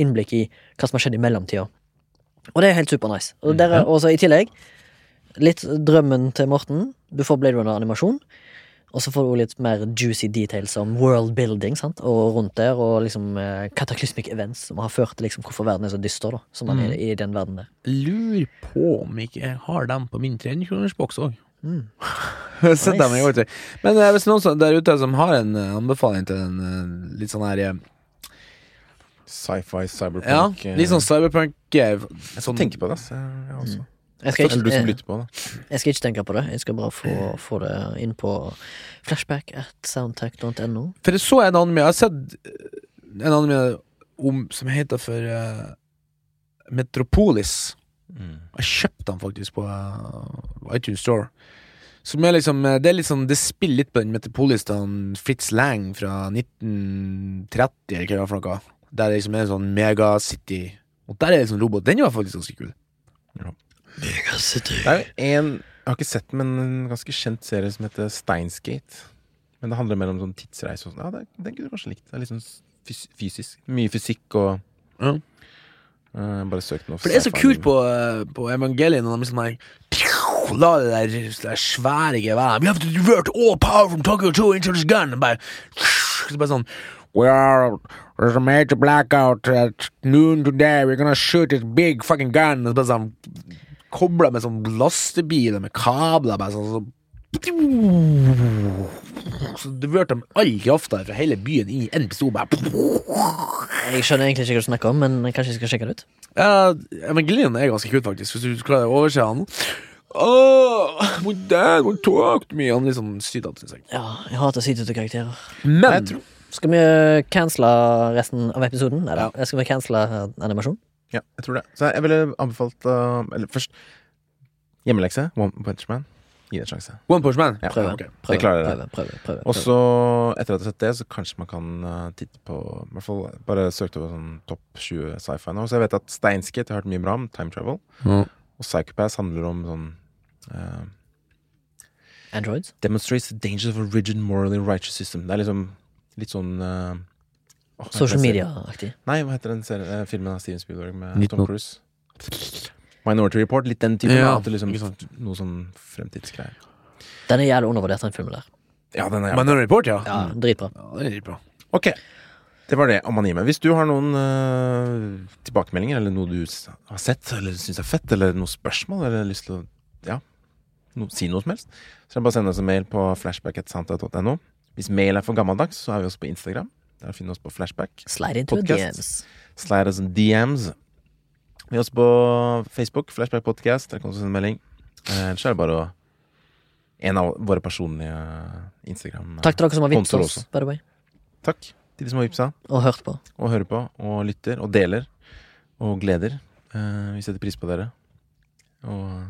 Speaker 1: innblikk i hva som har skjedd i mellomtida. Og det er helt super nice. Og der er også i tillegg litt drømmen til Morten. Du får Blade Runner-animasjon. Og så får du litt mer juicy details om world building sant? og rundt der, og liksom eh, cataclysmic events som har ført til liksom hvorfor verden er så dyster, da, som den er i den verden der.
Speaker 3: Lurer på om jeg har dem på min 300-kronersboks òg.
Speaker 1: Mm.
Speaker 3: Sett dem i år til. Men eh, hvis noen som- der ute som har en eh, anbefaling til en eh, litt sånn her eh,
Speaker 2: Sci-fi, cyberpunk
Speaker 3: Ja,
Speaker 2: eh,
Speaker 3: litt sånn cyberpunk eh,
Speaker 2: Jeg
Speaker 3: sånn,
Speaker 2: tenker på det, ass. Jeg, jeg også.
Speaker 1: Jeg skal,
Speaker 2: Eller du som
Speaker 1: ikke,
Speaker 2: lytter på, da.
Speaker 1: jeg, jeg skal ikke tenke på det. Jeg skal bare få, få det inn på flashback at soundtech.no.
Speaker 3: For jeg så en anime Jeg har sett eh, en anime om, som heter for eh, Metropolis.
Speaker 2: Mm.
Speaker 3: Jeg kjøpte den faktisk på uh, iTunes Store. Som er liksom eh, Det er litt sånn Det spiller litt på den metropolisten Fritz Lang fra 1930, eller hva det var for noe. Der det liksom er en sånn megacity. Og der er det liksom robot. Den var faktisk ganske kul.
Speaker 1: Megacity.
Speaker 2: Det er jo en Jeg har ikke sett den, men en ganske kjent serie som heter Steinsgate. Men det handler mer om sånn tidsreise og sånn. Ja, den kunne du kanskje likt. Det er litt sånn fys fysisk. Mye fysikk og
Speaker 3: Ja.
Speaker 2: Eh, Bare søk noe
Speaker 3: For det er så kult på, uh, på Evangeliet når de liksom La det der, der svære geværet We have to divert all power from Tokyo 2 into this gun. Bare, så bare sånn We are There's a major blackout at noon today. We're gonna shoot this big fucking gun. Og så bare sånn Kobla med sånn lastebiler med kabler. Bare sånn, så så diverter de all krafta fra hele byen inn i én pistol.
Speaker 1: Jeg skjønner egentlig ikke hva du snakker om, men kanskje jeg skal sjekke det ut.
Speaker 3: Ja, Evangelien er ganske kult, faktisk. Hvis du klarer å overse han. Oh, my dad would talk to me. Han er litt sånn sydete, syns jeg.
Speaker 1: Ja, jeg hater sytete karakterer.
Speaker 3: Men
Speaker 2: tror-
Speaker 1: Skal vi cancele resten av episoden? Nei da.
Speaker 3: Ja.
Speaker 1: Skal vi cancele animasjon?
Speaker 2: Ja, jeg tror det. Så jeg ville anbefalt uh, Eller først hjemmelekse. One Punch Man. Gi det en sjanse.
Speaker 3: One Punch Man.
Speaker 2: Ja.
Speaker 1: prøv,
Speaker 3: ok.
Speaker 2: prøv, prøv,
Speaker 1: prøve, prøve,
Speaker 2: Og så, etter at jeg har sett det, så kanskje man kan uh, titte på I hvert fall bare søkte på sånn topp 20 sci-fi nå. Så jeg vet at Steinskate har hørt mye bra om time travel.
Speaker 3: Mm.
Speaker 2: Og Psychopass handler om sånn uh,
Speaker 1: Androids?
Speaker 2: Demonstrates the dangers of a rigid, morally righteous system. Det er liksom litt sånn uh, oh,
Speaker 1: Social media-aktig.
Speaker 2: Nei, hva heter den serien, eh, filmen av Steven Spielberg med
Speaker 3: 19.
Speaker 2: Tom Cruise? Minority Report. Litt den typen.
Speaker 3: Ja,
Speaker 2: da, at det liksom, noe sånn fremtidsgreier.
Speaker 1: Den er jævlig undervurdert, den filmen der.
Speaker 2: Ja, den er
Speaker 3: Minority Report, ja.
Speaker 1: Ja, Dritbra.
Speaker 3: Ja, det er dritbra.
Speaker 2: Ok. Det var det om anime. Hvis du har noen uh, tilbakemeldinger, eller noe du har sett, eller syns er fett, eller noen spørsmål, eller lyst til å ja, no, si noe som helst, så er det bare å sende oss en mail på flashback.samtale.no. Hvis mail er for gammeldags, så er vi også på Instagram. Der finner vi oss på Flashback.
Speaker 1: Slide into
Speaker 2: Podcast.
Speaker 1: DMs.
Speaker 2: Slide us DMs. Vi er også på Facebook, Flashback Podcast. Der kan du sende melding. Eh, Ellers er det bare å En av våre personlige Instagram
Speaker 1: Takk til dere som har
Speaker 2: vippsa
Speaker 1: oss, by the way.
Speaker 2: Takk til de som har vippsa.
Speaker 1: Og hørt på.
Speaker 2: og hører på, og lytter, og deler, og gleder. Eh, vi setter pris på dere. Og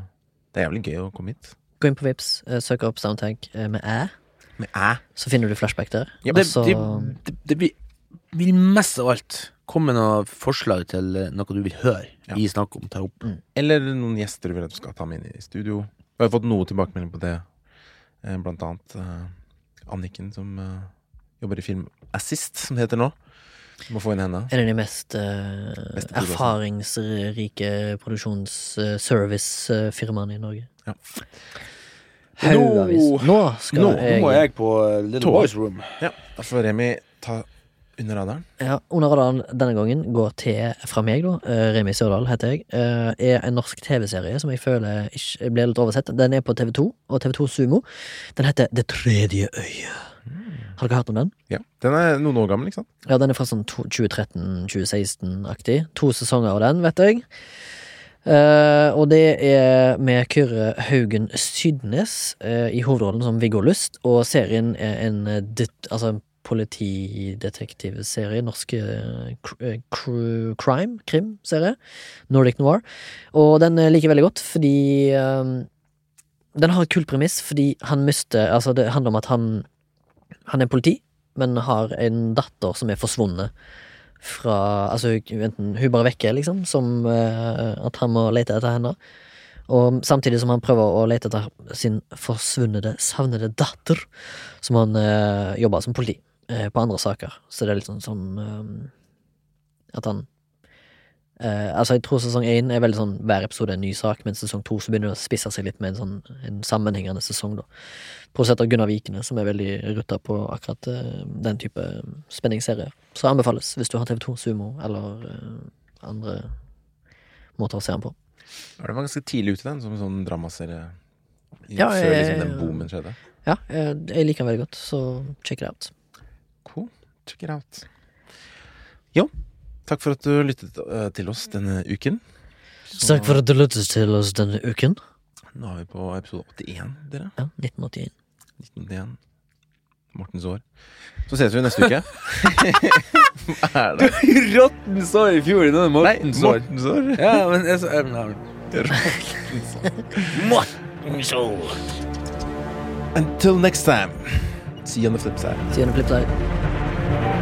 Speaker 2: det er jævlig gøy å komme hit.
Speaker 1: Gå inn på Vips, eh, søk opp Soundtank eh, med æ,
Speaker 2: Med æ.
Speaker 1: så finner du flashback der.
Speaker 2: Ja,
Speaker 3: Det,
Speaker 1: så
Speaker 3: det, det, det blir vil mest av alt komme med noen forslag til eh, noe du vil høre
Speaker 2: Ja.
Speaker 3: vi snakker om, Ta opp.
Speaker 2: Eller noen gjester du vil at du skal ta med inn i studio. Vi har fått noe tilbakemelding på det. Eh, blant annet uh, Anniken, som uh, jobber i Film Assist, som det heter nå. Må få inn henne.
Speaker 1: En av de mest
Speaker 2: uh,
Speaker 1: erfaringsrike produksjonsservicefirmaene i Norge.
Speaker 2: Ja.
Speaker 1: Haugavis. Nå skal
Speaker 3: Nå,
Speaker 1: jeg,
Speaker 3: nå må jeg på Little Boys Room.
Speaker 2: Ja, Da får Remi ta under radaren.
Speaker 1: Ja, Under radaren denne gangen går til fra meg, da. eh, Remi Sørdal heter jeg. eh, er en norsk TV-serie som jeg føler ikke blir litt oversett. Den er på TV2 og TV2 Sumo. Den heter Det tredje øyet. Har dere hørt om den?
Speaker 2: Ja, Den er noen år gammel, ikke sant?
Speaker 1: Ja, den er fra sånn 2013-2016-aktig. To sesonger av den, vet jeg. Uh, og det er med Kyrre Haugen Sydnes uh, i hovedrollen som Viggo Lust. Og serien er en, altså en politidetektivserie. norske eh, eh, crime, krimserie. Nordic Noir. Og den eh, liker jeg veldig godt fordi um, Den har et kult premiss fordi han mister Altså, det handler om at han Han er politi, men har en datter som er forsvunnet fra Altså, enten hun bare vekker, liksom, som uh, at han må lete etter henne. Og samtidig som han prøver å lete etter sin forsvunne, savnede datter, som han uh, jobber som politi eh, på andre saker. Så det er litt sånn sånn um, At han eh, Altså, jeg tror sesong én er veldig sånn hver episode er en ny sak, men sesong to så begynner det å spisse seg litt med en sånn en sammenhengende sesong, da. Produsert av Gunnar Vikene, som er veldig rutta på akkurat eh, den type spenningsserier. Så anbefales hvis du har TV2 Sumo eller eh, andre måter å se den på.
Speaker 2: Ja, Den var ganske tidlig ute, den, som en sånn dramaserie.
Speaker 1: Ja,
Speaker 2: før
Speaker 1: jeg-
Speaker 2: liksom den boomen skjedde.
Speaker 1: Ja, jeg, jeg liker den veldig godt, så check it out.
Speaker 2: Cool. Check it out. Jo, takk for at du lyttet eh, til oss denne uken. Så
Speaker 1: Takk for at du lyttet til oss denne uken.
Speaker 2: Nå er vi på episode 81, dere.
Speaker 1: Ja, 1981.
Speaker 2: 1981. Mortens år. Så ses vi neste uke. Hva er det?
Speaker 3: Rotten sår i fjor, nå er det
Speaker 2: Nei. Mortens år.
Speaker 3: Ja, men jeg, så- jeg, år.
Speaker 2: Until next time. See you on the flip side.
Speaker 1: See you on the flip side.